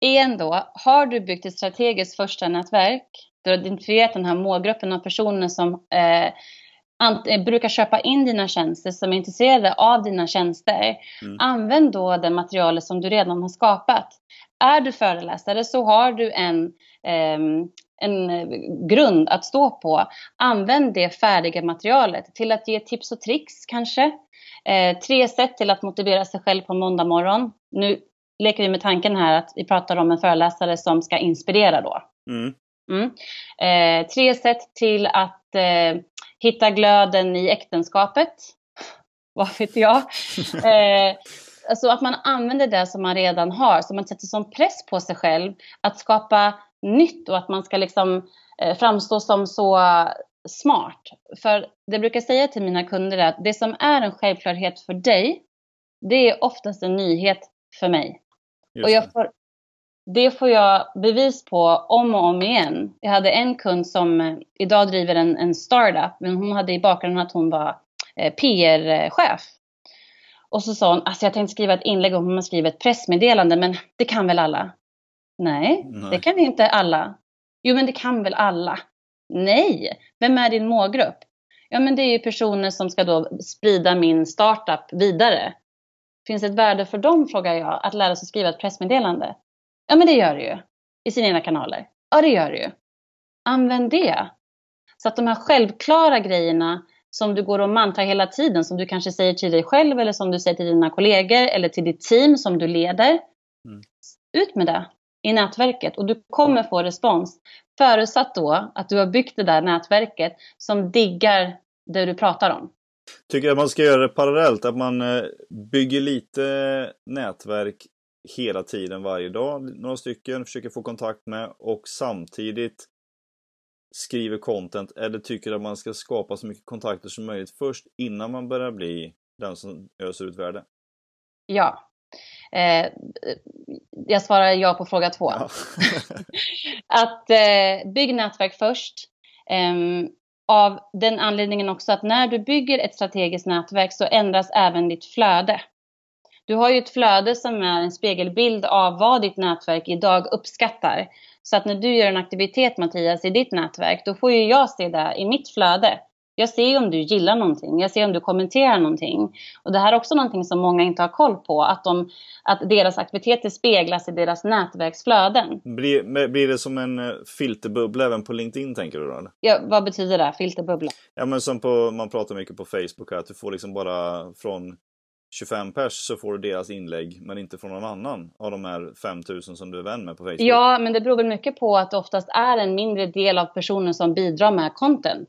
Igen då, har du byggt ett strategiskt första nätverk, du har identifierat den här målgruppen av personer som eh, eh, brukar köpa in dina tjänster, som är intresserade av dina tjänster. Mm. Använd då det materialet som du redan har skapat. Är du föreläsare så har du en, eh, en grund att stå på. Använd det färdiga materialet till att ge tips och tricks kanske. Eh, tre sätt till att motivera sig själv på måndag morgon. Nu leker vi med tanken här att vi pratar om en föreläsare som ska inspirera då. Mm. Mm. Eh, tre sätt till att eh, hitta glöden i äktenskapet. Vad vet jag? eh, alltså att man använder det som man redan har, så man sätter som press på sig själv att skapa nytt och att man ska liksom eh, framstå som så smart. För det brukar säga till mina kunder att det som är en självklarhet för dig, det är oftast en nyhet för mig. Just och jag får, det får jag bevis på om och om igen. Jag hade en kund som eh, idag driver en, en startup, men hon hade i bakgrunden att hon var eh, PR-chef. Och så sa hon, alltså jag tänkte skriva ett inlägg om hur man skriver ett pressmeddelande, men det kan väl alla? Nej, Nej, det kan inte alla. Jo, men det kan väl alla? Nej, vem är din målgrupp? Ja, men det är ju personer som ska då sprida min startup vidare. Finns det ett värde för dem, frågar jag, att lära sig skriva ett pressmeddelande? Ja, men det gör det ju. I sina egna kanaler. Ja, det gör det ju. Använd det. Så att de här självklara grejerna som du går och mantrar hela tiden, som du kanske säger till dig själv eller som du säger till dina kollegor eller till ditt team som du leder. Mm. Ut med det i nätverket och du kommer få respons. Förutsatt då att du har byggt det där nätverket som diggar det du pratar om. Tycker att man ska göra det parallellt, att man eh, bygger lite nätverk hela tiden varje dag, några stycken, försöker få kontakt med och samtidigt skriver content eller tycker att man ska skapa så mycket kontakter som möjligt först innan man börjar bli den som öser ut värde? Ja. Eh, jag svarar ja på fråga två. Ja. att eh, bygg nätverk först. Eh, av den anledningen också att när du bygger ett strategiskt nätverk så ändras även ditt flöde. Du har ju ett flöde som är en spegelbild av vad ditt nätverk idag uppskattar. Så att när du gör en aktivitet Mattias i ditt nätverk, då får ju jag se det i mitt flöde. Jag ser om du gillar någonting, jag ser om du kommenterar någonting. Och det här är också någonting som många inte har koll på, att, de, att deras aktiviteter speglas i deras nätverksflöden. Blir, blir det som en eh, filterbubbla även på LinkedIn tänker du då? Ja, vad betyder det, filterbubbla? Ja men som på, man pratar mycket på Facebook att du får liksom bara från 25 pers så får du deras inlägg men inte från någon annan av de här 5000 som du är vän med på Facebook. Ja, men det beror väl mycket på att det oftast är en mindre del av personer som bidrar med content.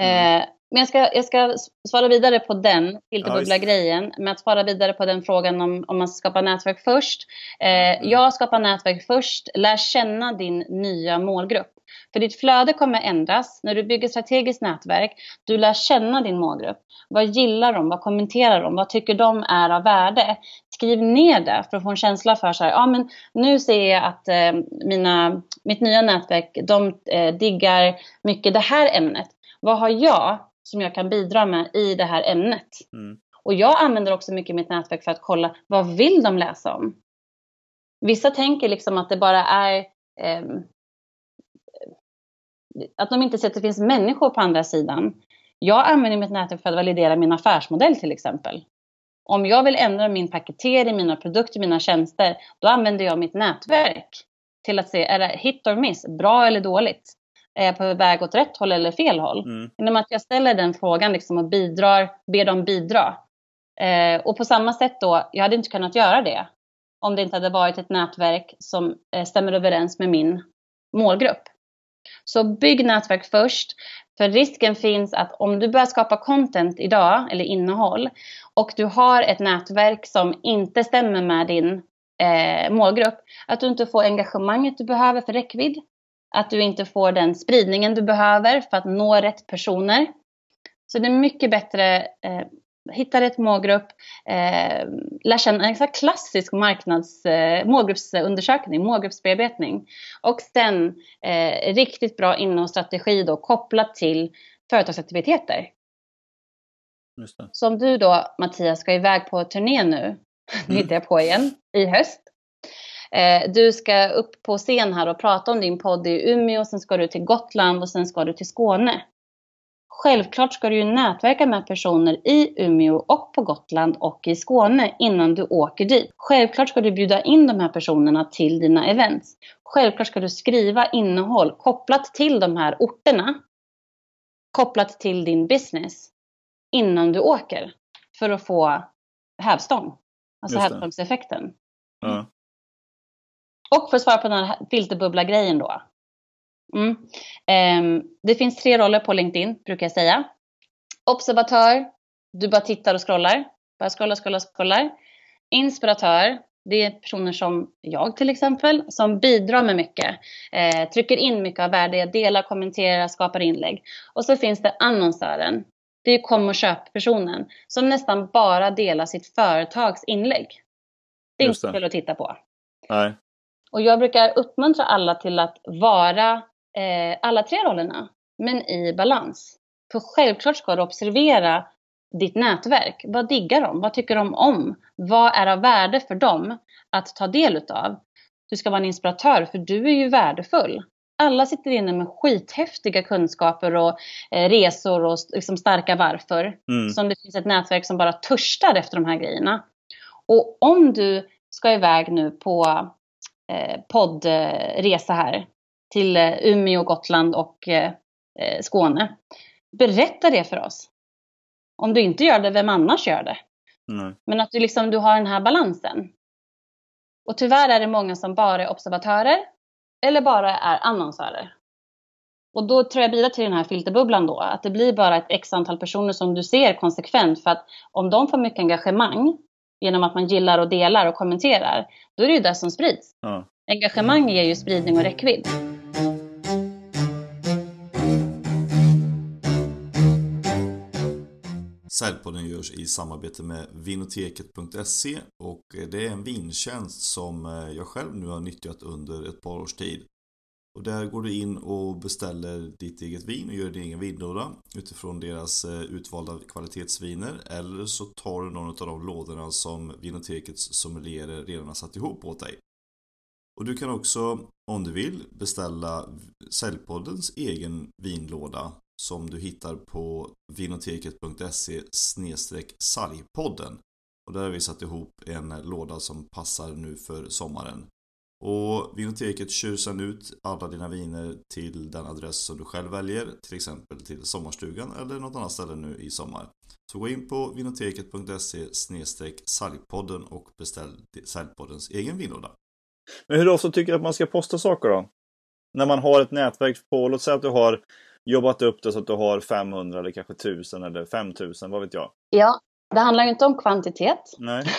Mm. Eh, men jag ska, jag ska svara vidare på den filterbubbla-grejen med att svara vidare på den frågan om, om man ska skapa nätverk först. Eh, mm. Jag skapar nätverk först, lär känna din nya målgrupp. För ditt flöde kommer ändras. När du bygger strategiskt nätverk, du lär känna din målgrupp. Vad gillar de? Vad kommenterar de? Vad tycker de är av värde? Skriv ner det för att få en känsla för så här, ja men nu ser jag att eh, mina, mitt nya nätverk, de eh, diggar mycket det här ämnet. Vad har jag som jag kan bidra med i det här ämnet? Mm. Och jag använder också mycket mitt nätverk för att kolla, vad vill de läsa om? Vissa tänker liksom att det bara är eh, att de inte ser att det finns människor på andra sidan. Jag använder mitt nätverk för att validera min affärsmodell till exempel. Om jag vill ändra min paketering, mina produkter, mina tjänster, då använder jag mitt nätverk till att se, är det hit or miss, bra eller dåligt? Är jag på väg åt rätt håll eller fel håll? Mm. Genom att jag ställer den frågan liksom och bidrar, ber dem bidra. Eh, och på samma sätt då, jag hade inte kunnat göra det om det inte hade varit ett nätverk som eh, stämmer överens med min målgrupp. Så bygg nätverk först. För risken finns att om du börjar skapa content idag, eller innehåll, och du har ett nätverk som inte stämmer med din eh, målgrupp, att du inte får engagemanget du behöver för räckvidd, att du inte får den spridningen du behöver för att nå rätt personer. Så det är mycket bättre eh, hitta rätt målgrupp, eh, lär känna en klassisk marknads, eh, målgruppsundersökning, målgruppsbearbetning. Och sen eh, riktigt bra innehållsstrategi då kopplat till företagsaktiviteter. Som du då Mattias ska iväg på turné nu, mm. hittar jag på igen, i höst. Eh, du ska upp på scen här och prata om din podd i Umeå, sen ska du till Gotland och sen ska du till Skåne. Självklart ska du ju nätverka med personer i Umeå och på Gotland och i Skåne innan du åker dit. Självklart ska du bjuda in de här personerna till dina events. Självklart ska du skriva innehåll kopplat till de här orterna. Kopplat till din business innan du åker. För att få hävstång. Alltså hävstångseffekten. Ja. Och för att svara på den här filterbubbla-grejen då. Mm. Um, det finns tre roller på LinkedIn, brukar jag säga. Observatör, du bara tittar och scrollar. Bara scrollar, scrollar, scrollar. Inspiratör, det är personer som jag till exempel, som bidrar med mycket. Eh, trycker in mycket av värde, delar, kommenterar, skapar inlägg. Och så finns det annonsören. Det är kom och köp-personen som nästan bara delar sitt företags inlägg. Det är inte kul att titta på. Nej. Och jag brukar uppmuntra alla till att vara eh, alla tre rollerna, men i balans. För självklart ska du observera ditt nätverk. Vad diggar de? Vad tycker de om? Vad är av värde för dem att ta del utav? Du ska vara en inspiratör, för du är ju värdefull. Alla sitter inne med skithäftiga kunskaper och eh, resor och liksom starka varför. Mm. Som det finns ett nätverk som bara törstar efter de här grejerna. Och om du ska iväg nu på eh, poddresa här till eh, Umeå, Gotland och eh, eh, Skåne. Berätta det för oss. Om du inte gör det, vem annars gör det? Mm. Men att du, liksom, du har den här balansen. Och tyvärr är det många som bara är observatörer eller bara är annonsörer. Och då tror jag bidrar till den här filterbubblan då, att det blir bara ett x antal personer som du ser konsekvent. För att om de får mycket engagemang genom att man gillar och delar och kommenterar, då är det ju det som sprids. Ja. Engagemang ger ju spridning och räckvidd. Säljpodden görs i samarbete med vinoteket.se och eh, det är en vintjänst som eh, jag själv nu har nyttjat under ett par års tid. Och där går du in och beställer ditt eget vin och gör din egen vinlåda utifrån deras eh, utvalda kvalitetsviner. Eller så tar du någon av de lådorna som Vinotekets sommelierer redan har satt ihop åt dig. Och du kan också, om du vill, beställa Säljpoddens egen vinlåda som du hittar på vinoteket.se sargpodden. Och där har vi satt ihop en låda som passar nu för sommaren. Och Vinoteket kör sedan ut alla dina viner till den adress som du själv väljer, till exempel till sommarstugan eller något annat ställe nu i sommar. Så gå in på vinoteket.se sargpodden och beställ sargpoddens egen vinlåda. Men hur ofta tycker du att man ska posta saker då? När man har ett nätverk på, låt säga att du har jobbat upp det så att du har 500 eller kanske 1000 eller 5000, vad vet jag? Ja, det handlar ju inte om kvantitet. Nej.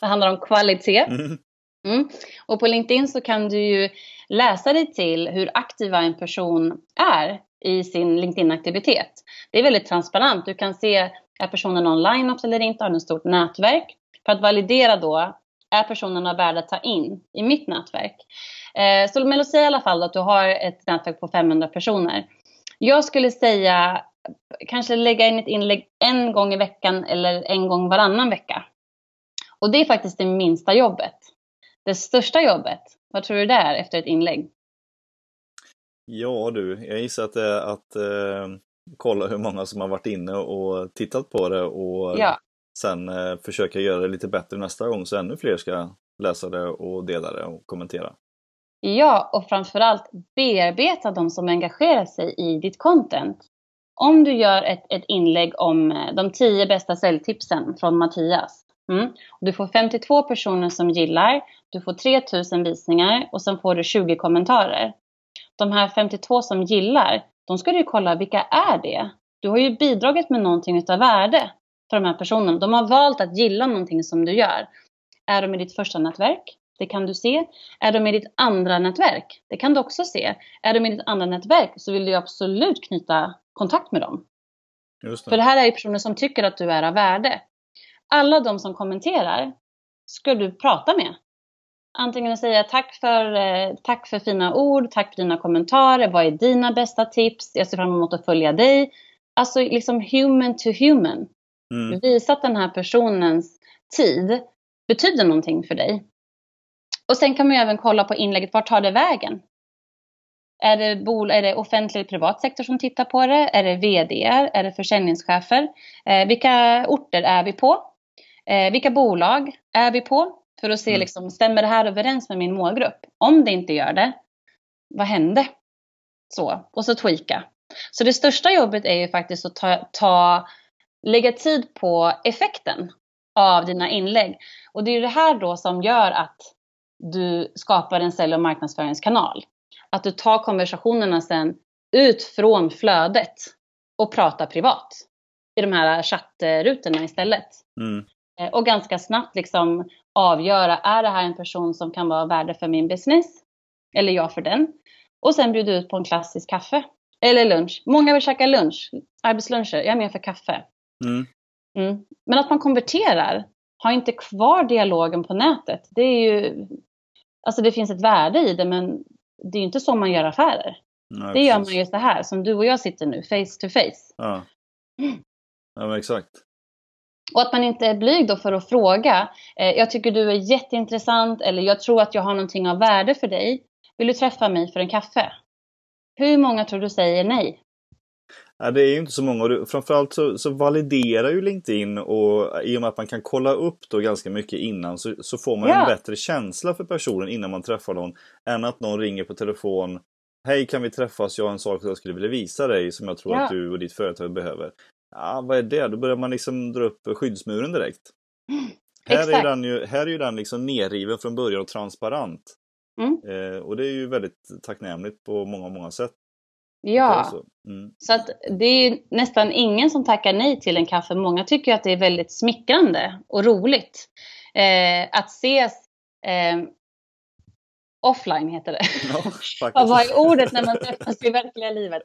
Det handlar om kvalitet. Mm. Mm. Och på LinkedIn så kan du ju läsa dig till hur aktiva en person är i sin LinkedIn-aktivitet. Det är väldigt transparent. Du kan se, är personen online eller inte? Har den ett stort nätverk? För att validera då, är personerna värda att ta in i mitt nätverk? Eh, så låt säga i alla fall att du har ett nätverk på 500 personer. Jag skulle säga kanske lägga in ett inlägg en gång i veckan eller en gång varannan vecka. Och det är faktiskt det minsta jobbet. Det största jobbet, vad tror du det är efter ett inlägg? Ja du, jag gissar att det är att eh, kolla hur många som har varit inne och tittat på det och ja. sen eh, försöka göra det lite bättre nästa gång så ännu fler ska läsa det och dela det och kommentera. Ja, och framförallt bearbeta de som engagerar sig i ditt content. Om du gör ett, ett inlägg om eh, de tio bästa säljtipsen från Mattias, Mm. Du får 52 personer som gillar, du får 3000 visningar och sen får du 20 kommentarer. De här 52 som gillar, de ska du kolla vilka är det? Du har ju bidragit med någonting utav värde för de här personerna. De har valt att gilla någonting som du gör. Är de i ditt första nätverk? Det kan du se. Är de i ditt andra nätverk? Det kan du också se. Är de i ditt andra nätverk så vill du absolut knyta kontakt med dem. Det. För det här är ju personer som tycker att du är av värde. Alla de som kommenterar ska du prata med. Antingen säga tack för, eh, tack för fina ord, tack för dina kommentarer, vad är dina bästa tips, jag ser fram emot att följa dig. Alltså liksom human to human. Mm. Visa att den här personens tid betyder någonting för dig. Och sen kan man ju även kolla på inlägget, vart tar det vägen? Är det, bol är det offentlig eller privat sektor som tittar på det? Är det VD? Är det försäljningschefer? Eh, vilka orter är vi på? Eh, vilka bolag är vi på? För att se, Mm. liksom, stämmer det här överens med min målgrupp? Om det inte gör det, vad hände? Så, och så tweaka. Så det största jobbet är ju faktiskt att ta, ta, lägga tid på effekten av dina inlägg. Och det är ju det här då som gör att du skapar en sälj och marknadsföringskanal. Att du tar konversationerna sen ut från flödet och pratar privat i de här chattrutorna istället. Mm. Eh, Och ganska snabbt liksom avgöra, är det här en person som kan vara värde för min business? Eller jag för den? Och sen bjuda ut på en klassisk kaffe. Eller lunch. Många vill käka lunch, arbetsluncher. Jag är med för kaffe. Mm. Mm. Men att man konverterar, har inte kvar dialogen på nätet. Det är ju, alltså det finns ett värde i det men det är ju inte så man gör affärer. Nej, Det gör precis. man ju så här som du och jag sitter nu, face to face. Ja. ja, men exakt. Och att man inte är blyg då för att fråga. Eh, jag tycker du är jätteintressant eller jag tror att jag har någonting av värde för dig. Vill du träffa mig för en kaffe? Hur många tror du säger nej? Ja, det är ju inte så många. Och Framförallt så, så validerar ju LinkedIn och i och med att man kan kolla upp då ganska mycket innan så, så får man Ja. en bättre känsla för personen innan man träffar någon. Än att någon ringer på telefon. Hej kan vi träffas? Jag har en sak som jag skulle vilja visa dig som jag tror Ja. att du och ditt företag behöver. Ja, vad är det? Då börjar man liksom dra upp skyddsmuren direkt. Här är, den ju, här är ju den liksom nerriven från början och transparent. Mm. Eh, och det är ju väldigt tacknämligt på många, många sätt. Ja. Så. Mm. Så att det är ju nästan ingen som tackar nej till en kaffe. Många tycker att det är väldigt smickrande och roligt. Eh, att ses eh, offline heter det. Ja, vad är ordet när man träffas i verkliga livet?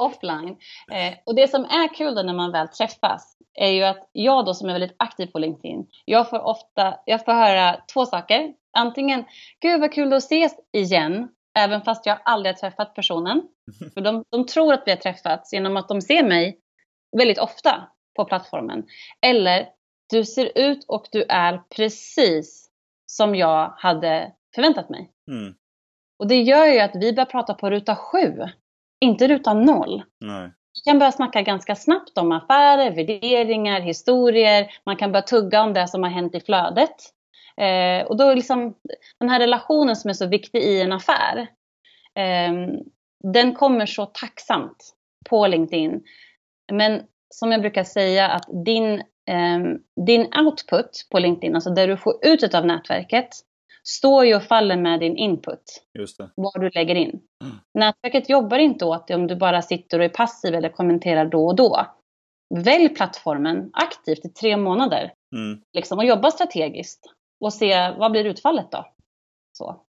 Offline. Eh, och det som är kul då när man väl träffas är ju att jag då som är väldigt aktiv på LinkedIn, jag får ofta, jag får höra två saker. Antingen, gud vad kul att ses igen, även fast jag aldrig har träffat personen. För de, de tror att vi har träffats genom att de ser mig väldigt ofta på plattformen. Eller, du ser ut och du är precis som jag hade förväntat mig. Mm. Och det gör ju att vi börjar prata på ruta sju, inte ruta noll. Nej. Vi kan börja snacka ganska snabbt om affärer, värderingar, historier. Man kan börja tugga om det som har hänt i flödet. Eh, och då är liksom den här relationen som är så viktig i en affär. Eh, den kommer så tacksamt på LinkedIn. Men som jag brukar säga att din, eh, din output på LinkedIn, alltså det du får ut av nätverket, står ju och faller med din input Just det. vad du lägger in. Mm. Nätverket jobbar inte åt dig om du bara sitter och är passiv eller kommenterar då och då. Välj plattformen aktivt i tre månader Mm. liksom, och jobba strategiskt och se vad blir utfallet då. Så.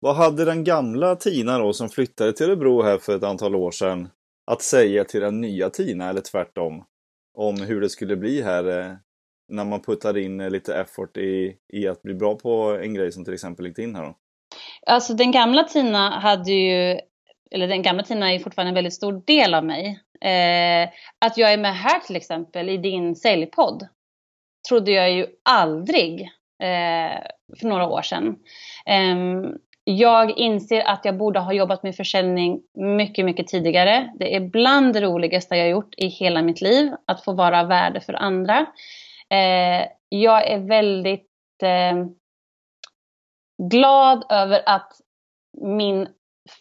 Vad hade den gamla Tina då som flyttade till Örebro här för ett antal år sedan att säga till den nya Tina eller tvärtom? Om hur det skulle bli här eh, när man puttar in eh, lite effort i, i att bli bra på en grej som till exempel LinkedIn här då. Alltså den gamla Tina hade ju, eller den gamla Tina är fortfarande en väldigt stor del av mig. Eh, att jag är med här till exempel i din säljpodd trodde jag ju aldrig eh, för några år sedan. Eh, jag inser att jag borde ha jobbat med försäljning mycket, mycket tidigare. Det är bland det roligaste jag gjort i hela mitt liv, att få vara av värde för andra. Eh, jag är väldigt eh, glad över att min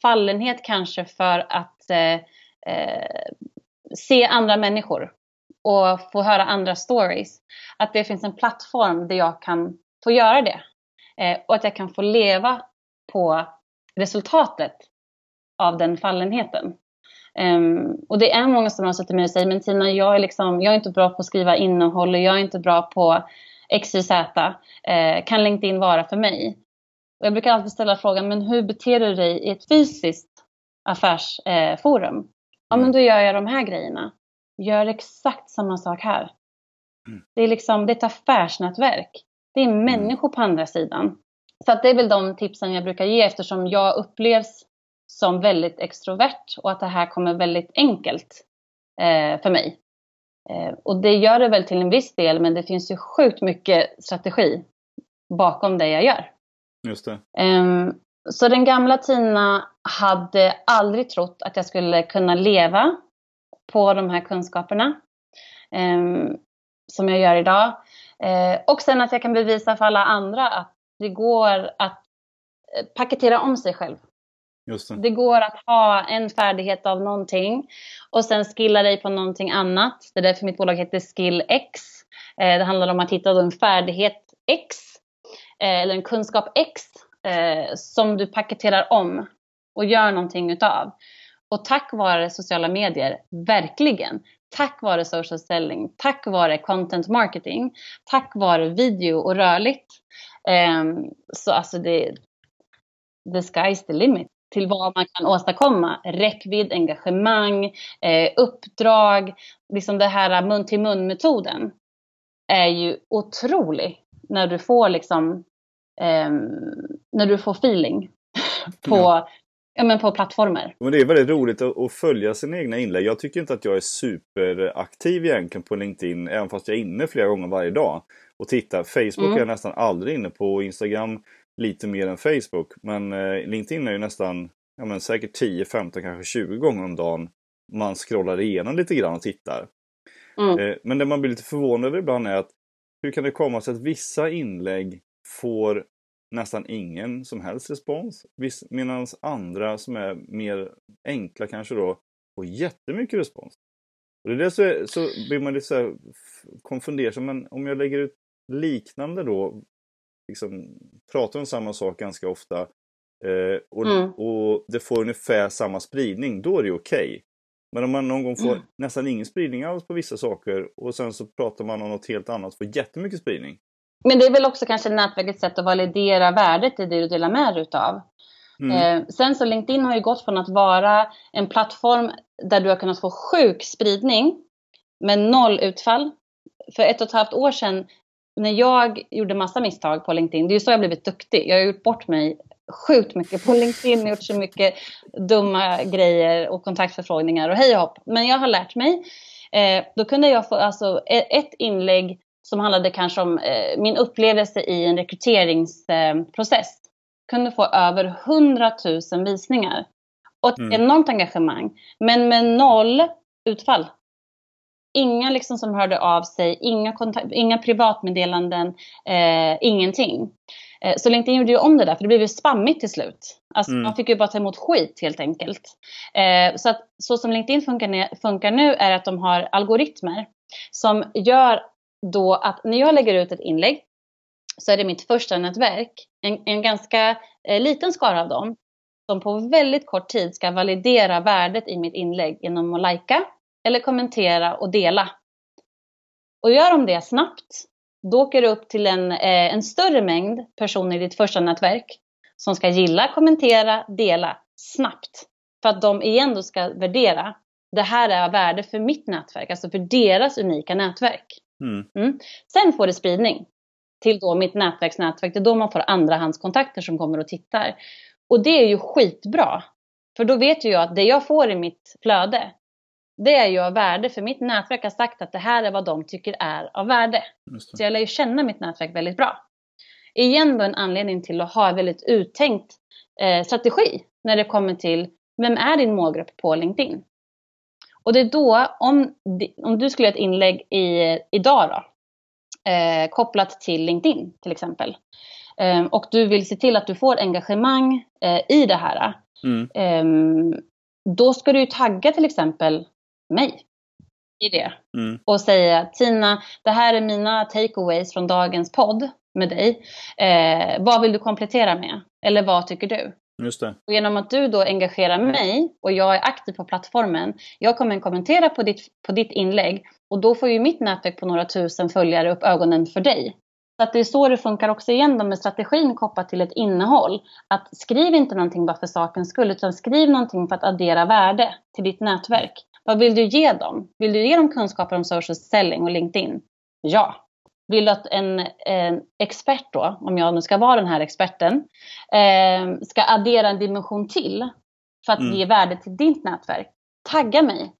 fallenhet kanske för att eh, eh, se andra människor och få höra andra stories. Att det finns en plattform där jag kan få göra det. Eh, och att jag kan få leva på resultatet av den fallenheten. Um, och det är många som har suttit med och säger, men Tina, jag är, liksom, jag är inte bra på att skriva innehåll och jag är inte bra på XYZ. Uh, kan LinkedIn vara för mig? Och jag brukar alltid ställa frågan, men hur beter du dig i ett fysiskt affärsforum? Uh, ja, men mm. då gör jag de här grejerna. Gör exakt samma sak här. Mm. Det är liksom, det är ett affärsnätverk. Det är mm. människor på andra sidan. Så att det är väl de tipsen jag brukar ge eftersom jag upplevs som väldigt extrovert och att det här kommer väldigt enkelt eh, för mig. Eh, och det gör det väl till en viss del men det finns ju sjukt mycket strategi bakom det jag gör. Just det. Eh, så den gamla Tina hade aldrig trott att jag skulle kunna leva på de här kunskaperna ehm, som jag gör idag. Eh, och sen att jag kan bevisa för alla andra att det går att eh, paketera om sig själv. Det. det. går att ha en färdighet av någonting och sen skilla dig på någonting annat. Det är därför mitt bolag heter SkillX. Eh, det handlar om att hitta en färdighet X eh, eller en kunskap X som du paketerar om och gör någonting utav. Och tack vare sociala medier, verkligen, tack vare social selling, tack vare content marketing, tack vare video och rörligt. Um, så alltså det, the sky's the limit till vad man kan åstadkomma. Räckvidd, engagemang, eh, uppdrag, liksom det här mun till mun metoden är ju otrolig när du får liksom eh, när du får feeling på, ja. Ja, men på plattformar. Men det är väldigt roligt att, följa sina egna inlägg. Jag tycker inte att jag är superaktiv egentligen på LinkedIn, även fast jag är inne flera gånger varje dag och tittar. Facebook mm. är jag nästan aldrig inne på. Instagram lite mer än Facebook. Men eh, LinkedIn är ju nästan ja, men säkert 10, 15, kanske 20 gånger om dagen man scrollar igenom lite grann och tittar. Mm. Eh, men det man blir lite förvånad över ibland är att hur kan det komma sig att vissa inlägg får nästan ingen som helst respons. Medan andra som är mer enkla kanske då får jättemycket respons. Och det är så, så blir man lite så här konfunderad. Men om jag lägger ut liknande då, liksom pratar om samma sak ganska ofta eh, och, mm. och det får ungefär samma spridning, då är det okej. Okay. Men om man någon gång får mm. nästan ingen spridning alls på vissa saker och sen så pratar man om något helt annat får jättemycket spridning. Men det är väl också kanske nätverkets sätt att validera värdet i det du delar med dig utav. Mm. Eh, sen så LinkedIn har ju gått från att vara en plattform där du har kunnat få sjuk spridning med noll utfall. För ett och ett halvt år sedan när jag gjorde massa misstag på LinkedIn, det är ju så jag blivit duktig. Jag har gjort bort mig sjukt mycket på LinkedIn, gjort så mycket dumma grejer och kontaktförfrågningar och hej och hopp. Men jag har lärt mig. Eh, då kunde jag få alltså ett inlägg som handlade kanske om eh, min upplevelse i en rekryteringsprocess. Eh, kunde få över 100 000 visningar. Och ett mm. enormt engagemang. Men med noll utfall. Inga liksom som hörde av sig, inga, kontakt, inga privatmeddelanden, eh, ingenting. Eh, så LinkedIn gjorde ju om det där, för det blev ju spammigt till slut. Alltså mm. man fick ju bara ta emot skit helt enkelt. Eh, så att så som LinkedIn funkar, funkar nu är att de har algoritmer som gör då att när jag lägger ut ett inlägg så är det mitt första nätverk, en, en ganska eh, liten skara av dem, som på väldigt kort tid ska validera värdet i mitt inlägg genom att lajka eller kommentera och dela. Och gör de det snabbt, då åker det upp till en, eh, en större mängd personer i ditt första nätverk som ska gilla, kommentera, dela snabbt. För att de igen då ska värdera, det här är av värde för mitt nätverk, alltså för deras unika nätverk. Mm. Mm. Sen får det spridning till då mitt nätverksnätverk. Det är då man får andrahandskontakter som kommer och tittar. Och det är ju skitbra. För då vet ju jag att det jag får i mitt flöde, det är ju av värde. För mitt nätverk har sagt att det här är vad de tycker är av värde. Så jag lär ju känna mitt nätverk väldigt bra. Igen då en anledning till att ha en väldigt uttänkt eh, strategi när det kommer till vem är din målgrupp på LinkedIn? Och det är då, om, om du skulle göra ett inlägg i, idag då, eh, kopplat till LinkedIn till exempel, eh, och du vill se till att du får engagemang eh, i det här, mm. Ehm, då ska du ju tagga till exempel mig. i det. Mm. Och säga Tina, det här är mina takeaways från dagens podd med dig. Eh, vad vill du komplettera med? Eller vad tycker du? Just det. Och genom att du då engagerar mig och jag är aktiv på plattformen, jag kommer kommentera på ditt, på ditt inlägg och då får ju mitt nätverk på några tusen följare upp ögonen för dig. Så att det är så det funkar också igen då med strategin kopplat till ett innehåll. Att skriv inte någonting bara för sakens skull utan skriv någonting för att addera värde till ditt nätverk. Vad vill du ge dem? Vill du ge dem kunskaper om social selling och LinkedIn? Ja. Vill du att en, en expert då, om jag nu ska vara den här experten, eh, ska addera en dimension till för att Mm. ge värde till ditt nätverk? Tagga mig.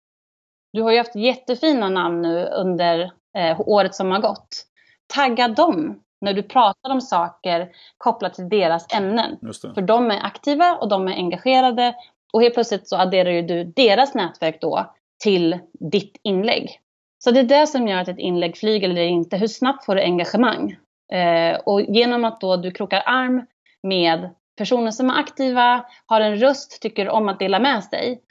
Du har ju haft jättefina namn nu under eh, året som har gått. Tagga dem när du pratar om saker kopplat till deras ämnen. För de är aktiva och de är engagerade och helt plötsligt så adderar ju du deras nätverk då till ditt inlägg. Så det är det som gör att ett inlägg flyger eller inte. Hur snabbt får du engagemang? Eh, och genom att då du krokar arm med personer som är aktiva, har en röst, tycker om att dela med sig,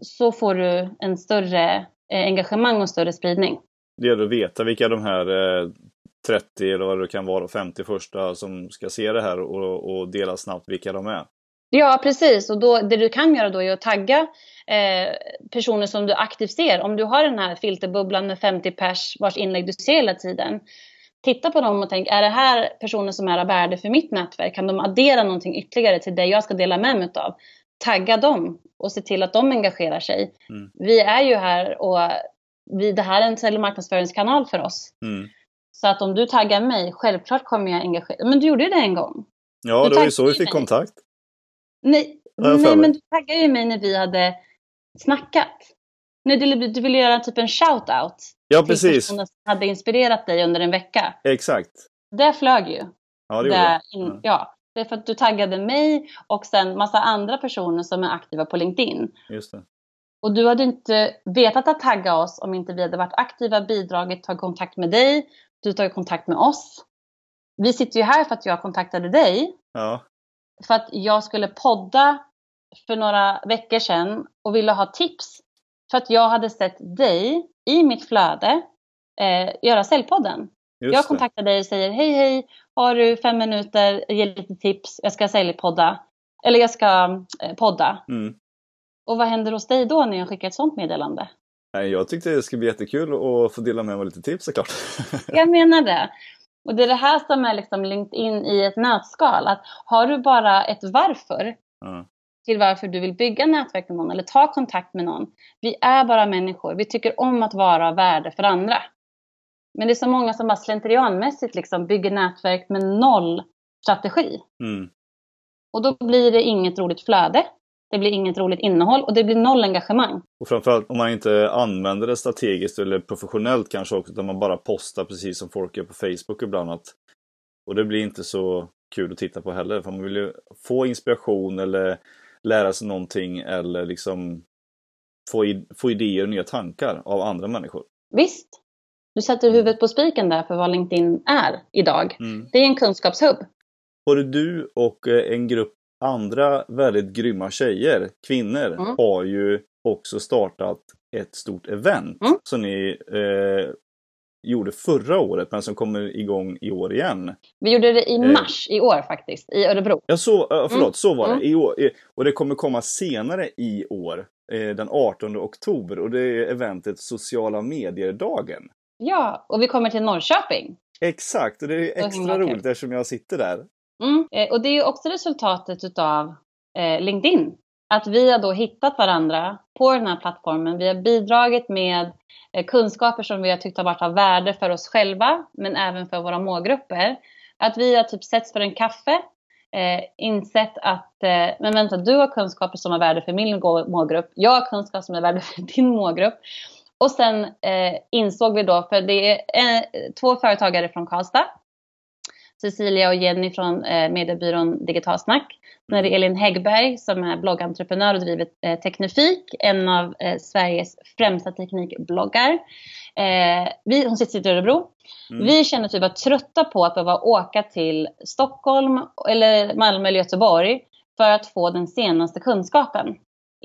så får du en större eh, engagemang och större spridning. Det gäller att veta vilka de här eh, 30 eller vad det kan vara, 50 första som ska se det här och, och dela snabbt vilka de är. Ja, precis. Och då, det du kan göra då är att tagga eh, personer som du aktivt ser. Om du har den här filterbubblan med 50 pers vars inlägg du ser hela tiden. Titta på dem och tänk, är det här personer som är av värde för mitt nätverk? Kan de addera någonting ytterligare till det jag ska dela med mig av? Tagga dem och se till att de engagerar sig. Mm. Vi är ju här och vi, det här är en sälj och marknadsföringskanal för oss. Mm. Så att om du taggar mig, självklart kommer jag engagera Men du gjorde ju det en gång. Ja, Du det var ju så vi mig. fick kontakt. Nej, nej men du taggade ju mig när vi hade snackat. Nej, du, du ville göra typ en shout-out Ja, till precis. personer som hade inspirerat dig under en vecka. Exakt. Det flög ju. Ja, det gjorde det. ja. Det är för att du taggade mig och sen massa andra personer som är aktiva på LinkedIn. Just det. Och du hade inte vetat att tagga oss om inte vi hade varit aktiva, bidragit, tagit kontakt med dig. Du tagit kontakt med oss. Vi sitter ju här för att jag kontaktade dig Ja, för att jag skulle podda för några veckor sedan och ville ha tips. För att jag hade sett dig i mitt flöde eh, göra säljpodden. just jag kontaktar dig och säger hej hej, har du fem minuter, ge lite tips, jag ska säljpodda. Eller jag ska eh, podda. Mm. Och vad händer hos dig då när jag skickar ett sånt meddelande? Jag tyckte det skulle bli jättekul att få dela med mig lite tips såklart. Jag menar det. Och det är det här som är liksom LinkedIn i ett nötskal. Att har du bara ett varför ja. till varför du vill bygga nätverk med någon eller ta kontakt med någon. Vi är bara människor. Vi tycker om att vara av värde för andra. Men det är så många som bara slentrianmässigt liksom bygger nätverk med noll strategi. Mm. Och då blir det inget roligt flöde. Det blir inget roligt innehåll och det blir noll engagemang. Och framförallt om man inte använder det strategiskt eller professionellt kanske också, utan man bara postar precis som folk gör på Facebook ibland. Att, och det blir inte så kul att titta på heller, för man vill ju få inspiration eller lära sig någonting eller liksom få, i, få idéer och nya tankar av andra människor. Visst, du sätter huvudet på spiken där för vad LinkedIn är idag. Mm. Det är en kunskapshubb. Både du och eh, en grupp andra väldigt grymma tjejer, kvinnor, Mm. har ju också startat ett stort event Mm. som ni eh, gjorde förra året men som kommer igång i år igen. Vi gjorde det i Eh. mars i år faktiskt, i Örebro. Ja, så, eh, förlåt, Mm. så var Mm. det. I år, eh, och det kommer komma senare i år, eh, den 18 oktober, och det är eventet Sociala medier-dagen. Ja, och vi kommer till Norrköping. Exakt, och det är extra roligt eftersom jag sitter där. Mm. Eh, och det är ju också resultatet utav eh, LinkedIn. Att vi har då hittat varandra på den här plattformen. Vi har bidragit med eh, kunskaper som vi har tyckt har varit av värde för oss själva, men även för våra målgrupper. Att vi har typ setts för en kaffe, eh, insett att, eh, men vänta, du har kunskaper som har värde för min målgrupp, jag har kunskaper som är värde för din målgrupp. Och sen eh, insåg vi då, för det är eh, två företagare från Karlstad, Cecilia och Jenny från eh, mediebyrån Digitalsnack. Sen är det Elin Häggberg som är bloggentreprenör och driver eh, Teknifik, en av eh, Sveriges främsta teknikbloggar. Eh, vi, hon sitter i Örebro. Mm. Vi känner typ var trötta på att behöva åka till Stockholm eller Malmö eller Göteborg för att få den senaste kunskapen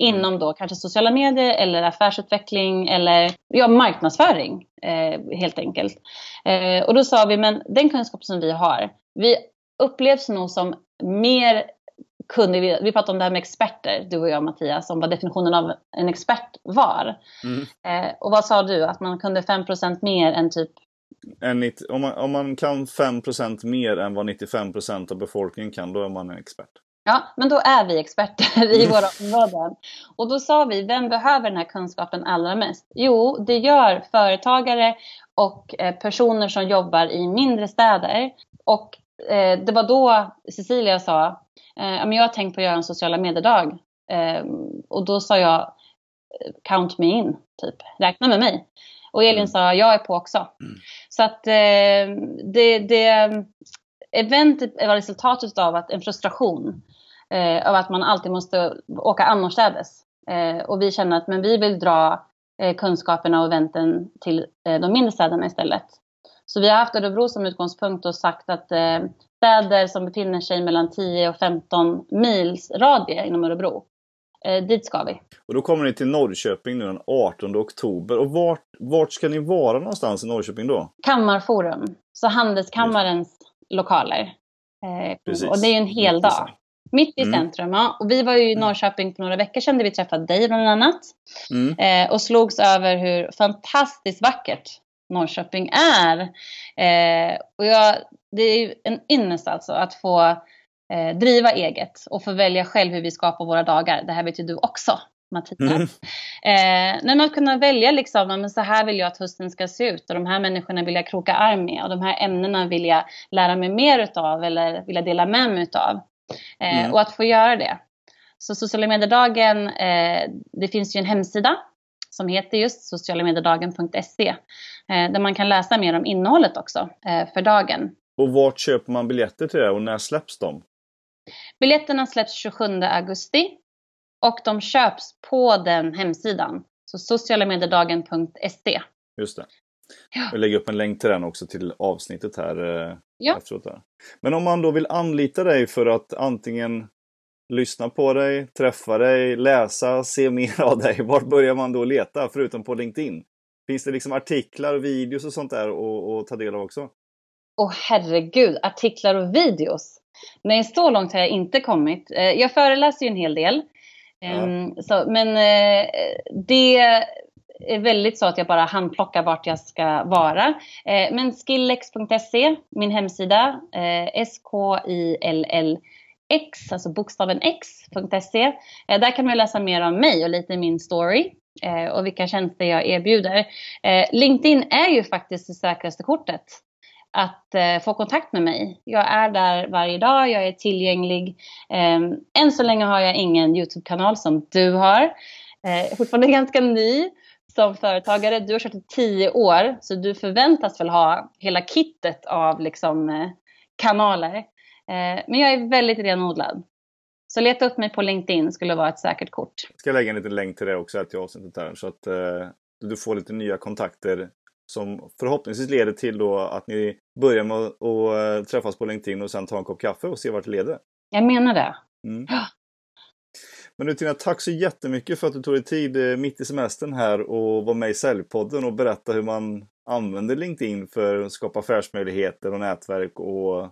inom då kanske sociala medier eller affärsutveckling eller ja, marknadsföring eh, helt enkelt. Eh, och då sa vi, men den kunskap som vi har, vi upplevs nog som mer kunde vi, vi pratade om det här med experter, du och jag Mattias, om vad definitionen av en expert var. Mm. Eh, och vad sa du, att man kunde 5% mer än typ en, om, man, om man kan 5% mer än vad 95% av befolkningen kan, då är man en expert. Ja, men då är vi experter i våra områden. Och då sa vi, vem behöver den här kunskapen allra mest? Jo, det gör företagare och eh, personer som jobbar i mindre städer. Och eh, det var då Cecilia sa, eh, jag har tänkt på att göra en sociala mediedag. Eh, och då sa jag, count me in, typ. Räkna med mig. Och Elin mm. sa, jag är på också. Mm. Så att eh, det, det eventet var resultatet av att en frustration eh, av att man alltid måste åka annorstädes. Eh, och vi känner att men vi vill dra eh, kunskaperna och eventen till eh, de mindre städerna istället. Så vi har haft Örebro som utgångspunkt och sagt att eh, städer som befinner sig mellan 10 och 15 mils radie inom Örebro, eh, dit ska vi. Och då kommer ni till Norrköping nu den 18 oktober. Och vart, vart ska ni vara någonstans i Norrköping då? Kammarforum, så Handelskammarens lokaler. Eh, och det är ju en hel dag. Mitt i mm. centrum, ja. Och vi var ju i mm. Norrköping för några veckor sedan där vi träffade dig bland annat. Mm. Eh, och slogs över hur fantastiskt vackert Norrköping är. Eh, och jag, det är ju en ynnest alltså att få eh, driva eget och få välja själv hur vi skapar våra dagar. Det här vet ju du också. Mattias. Mm. Eh, när man kunna välja liksom, men så här vill jag att hösten ska se ut och de här människorna vill jag kroka arm med och de här ämnena vill jag lära mig mer utav eller vill jag dela med mig utav. Eh, mm. Och att få göra det. Så sociala mediedagen, eh, det finns ju en hemsida som heter just socialamediedagen.se eh, där man kan läsa mer om innehållet också för dagen. Och vart köper man biljetter till det och när släpps de? Biljetterna släpps 27 augusti och de köps på den hemsidan. Så socialamediedagen.se. Just det. Ja. Jag lägger upp en länk till den också till avsnittet här eh, ja. efteråt. Här. Men om man då vill anlita dig för att antingen lyssna på dig, träffa dig, läsa, se mer av dig. Vart börjar man då leta förutom på LinkedIn? Finns det liksom artiklar, videos och sånt där att ta del av också? Åh oh, herregud, artiklar och videos! Nej, så långt har jag inte kommit. Eh, jag föreläser ju en hel del. Ja. Ehm, så, men eh, det är väldigt så att jag bara handplockar vart jag ska vara. Eh, men skillex.se, min hemsida, eh, S-K-I-L-L-X, alltså bokstaven X.se. Eh, där kan man läsa mer om mig och lite min story eh, och vilka tjänster jag erbjuder. LinkedIn är ju faktiskt det säkraste kortet att eh, få kontakt med mig. Jag är där varje dag, jag är tillgänglig. Eh, än så länge har jag ingen YouTube-kanal som du har. Eh, fortfarande ganska ny som företagare. Du har kört i tio år, så du förväntas väl ha hela kittet av liksom, eh, kanaler. Eh, men jag är väldigt renodlad. Så leta upp mig på LinkedIn skulle vara ett säkert kort. Jag ska lägga en liten länk till det också till avsnittet där så att eh, du får lite nya kontakter som förhoppningsvis leder till då att ni börjar med att eh, träffas på LinkedIn och sen ta en kopp kaffe och se vart det leder. Jag menar det. Mm. Men nu Tina, tack så jättemycket för att du tog dig tid eh, mitt i semestern här och var med i Säljpodden och berätta hur man använder LinkedIn för att skapa affärsmöjligheter och nätverk och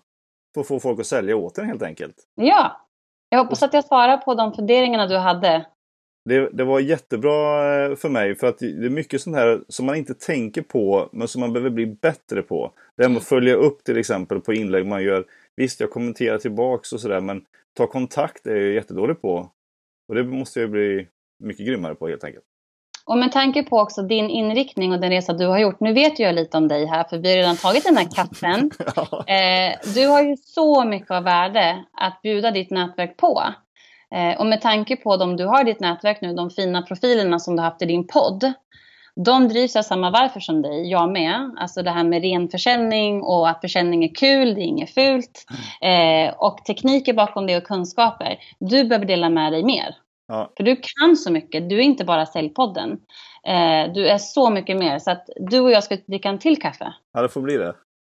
för att få folk att sälja åt en helt enkelt. Ja, jag hoppas att jag svarar på de funderingarna du hade det, det, var jättebra eh, för mig för att det är mycket sånt här som man inte tänker på men som man behöver bli bättre på. Det här med att följa upp till exempel på inlägg man gör. Visst, jag kommenterar tillbaks och sådär men ta kontakt är jag jättedålig på. Och det måste jag bli mycket grymmare på helt enkelt. Och med tanke på också din inriktning och den resa du har gjort. Nu vet jag lite om dig här för vi har redan tagit den här kaffen. ja. eh, du har ju så mycket av värde att bjuda ditt nätverk på. Eh, och med tanke på de du har i ditt nätverk nu, de fina profilerna som du har haft i din podd. De drivs av samma varför som dig, jag med. Alltså det här med ren försäljning och att försäljning är kul, det är inget fult. Eh, och tekniker bakom det och kunskaper. Du behöver dela med dig mer. Ja. För du kan så mycket, du är inte bara Säljpodden. Eh, du är så mycket mer. Så att du och jag ska dricka en till kaffe. Ja, det får bli det.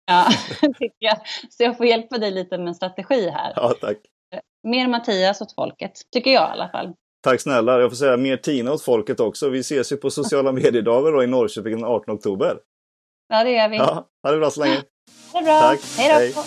Ja, tycker jag. Så jag får hjälpa dig lite med en strategi här. Ja, tack mer Mattias åt folket, tycker jag i alla fall. Tack snälla. Jag får säga mer Tina åt folket också. Vi ses ju på sociala mediedagar då i Norrköping den 18 oktober. Ja, det gör vi. Ja, ha det bra så länge. Det är bra. Tack. Hej då. Hej.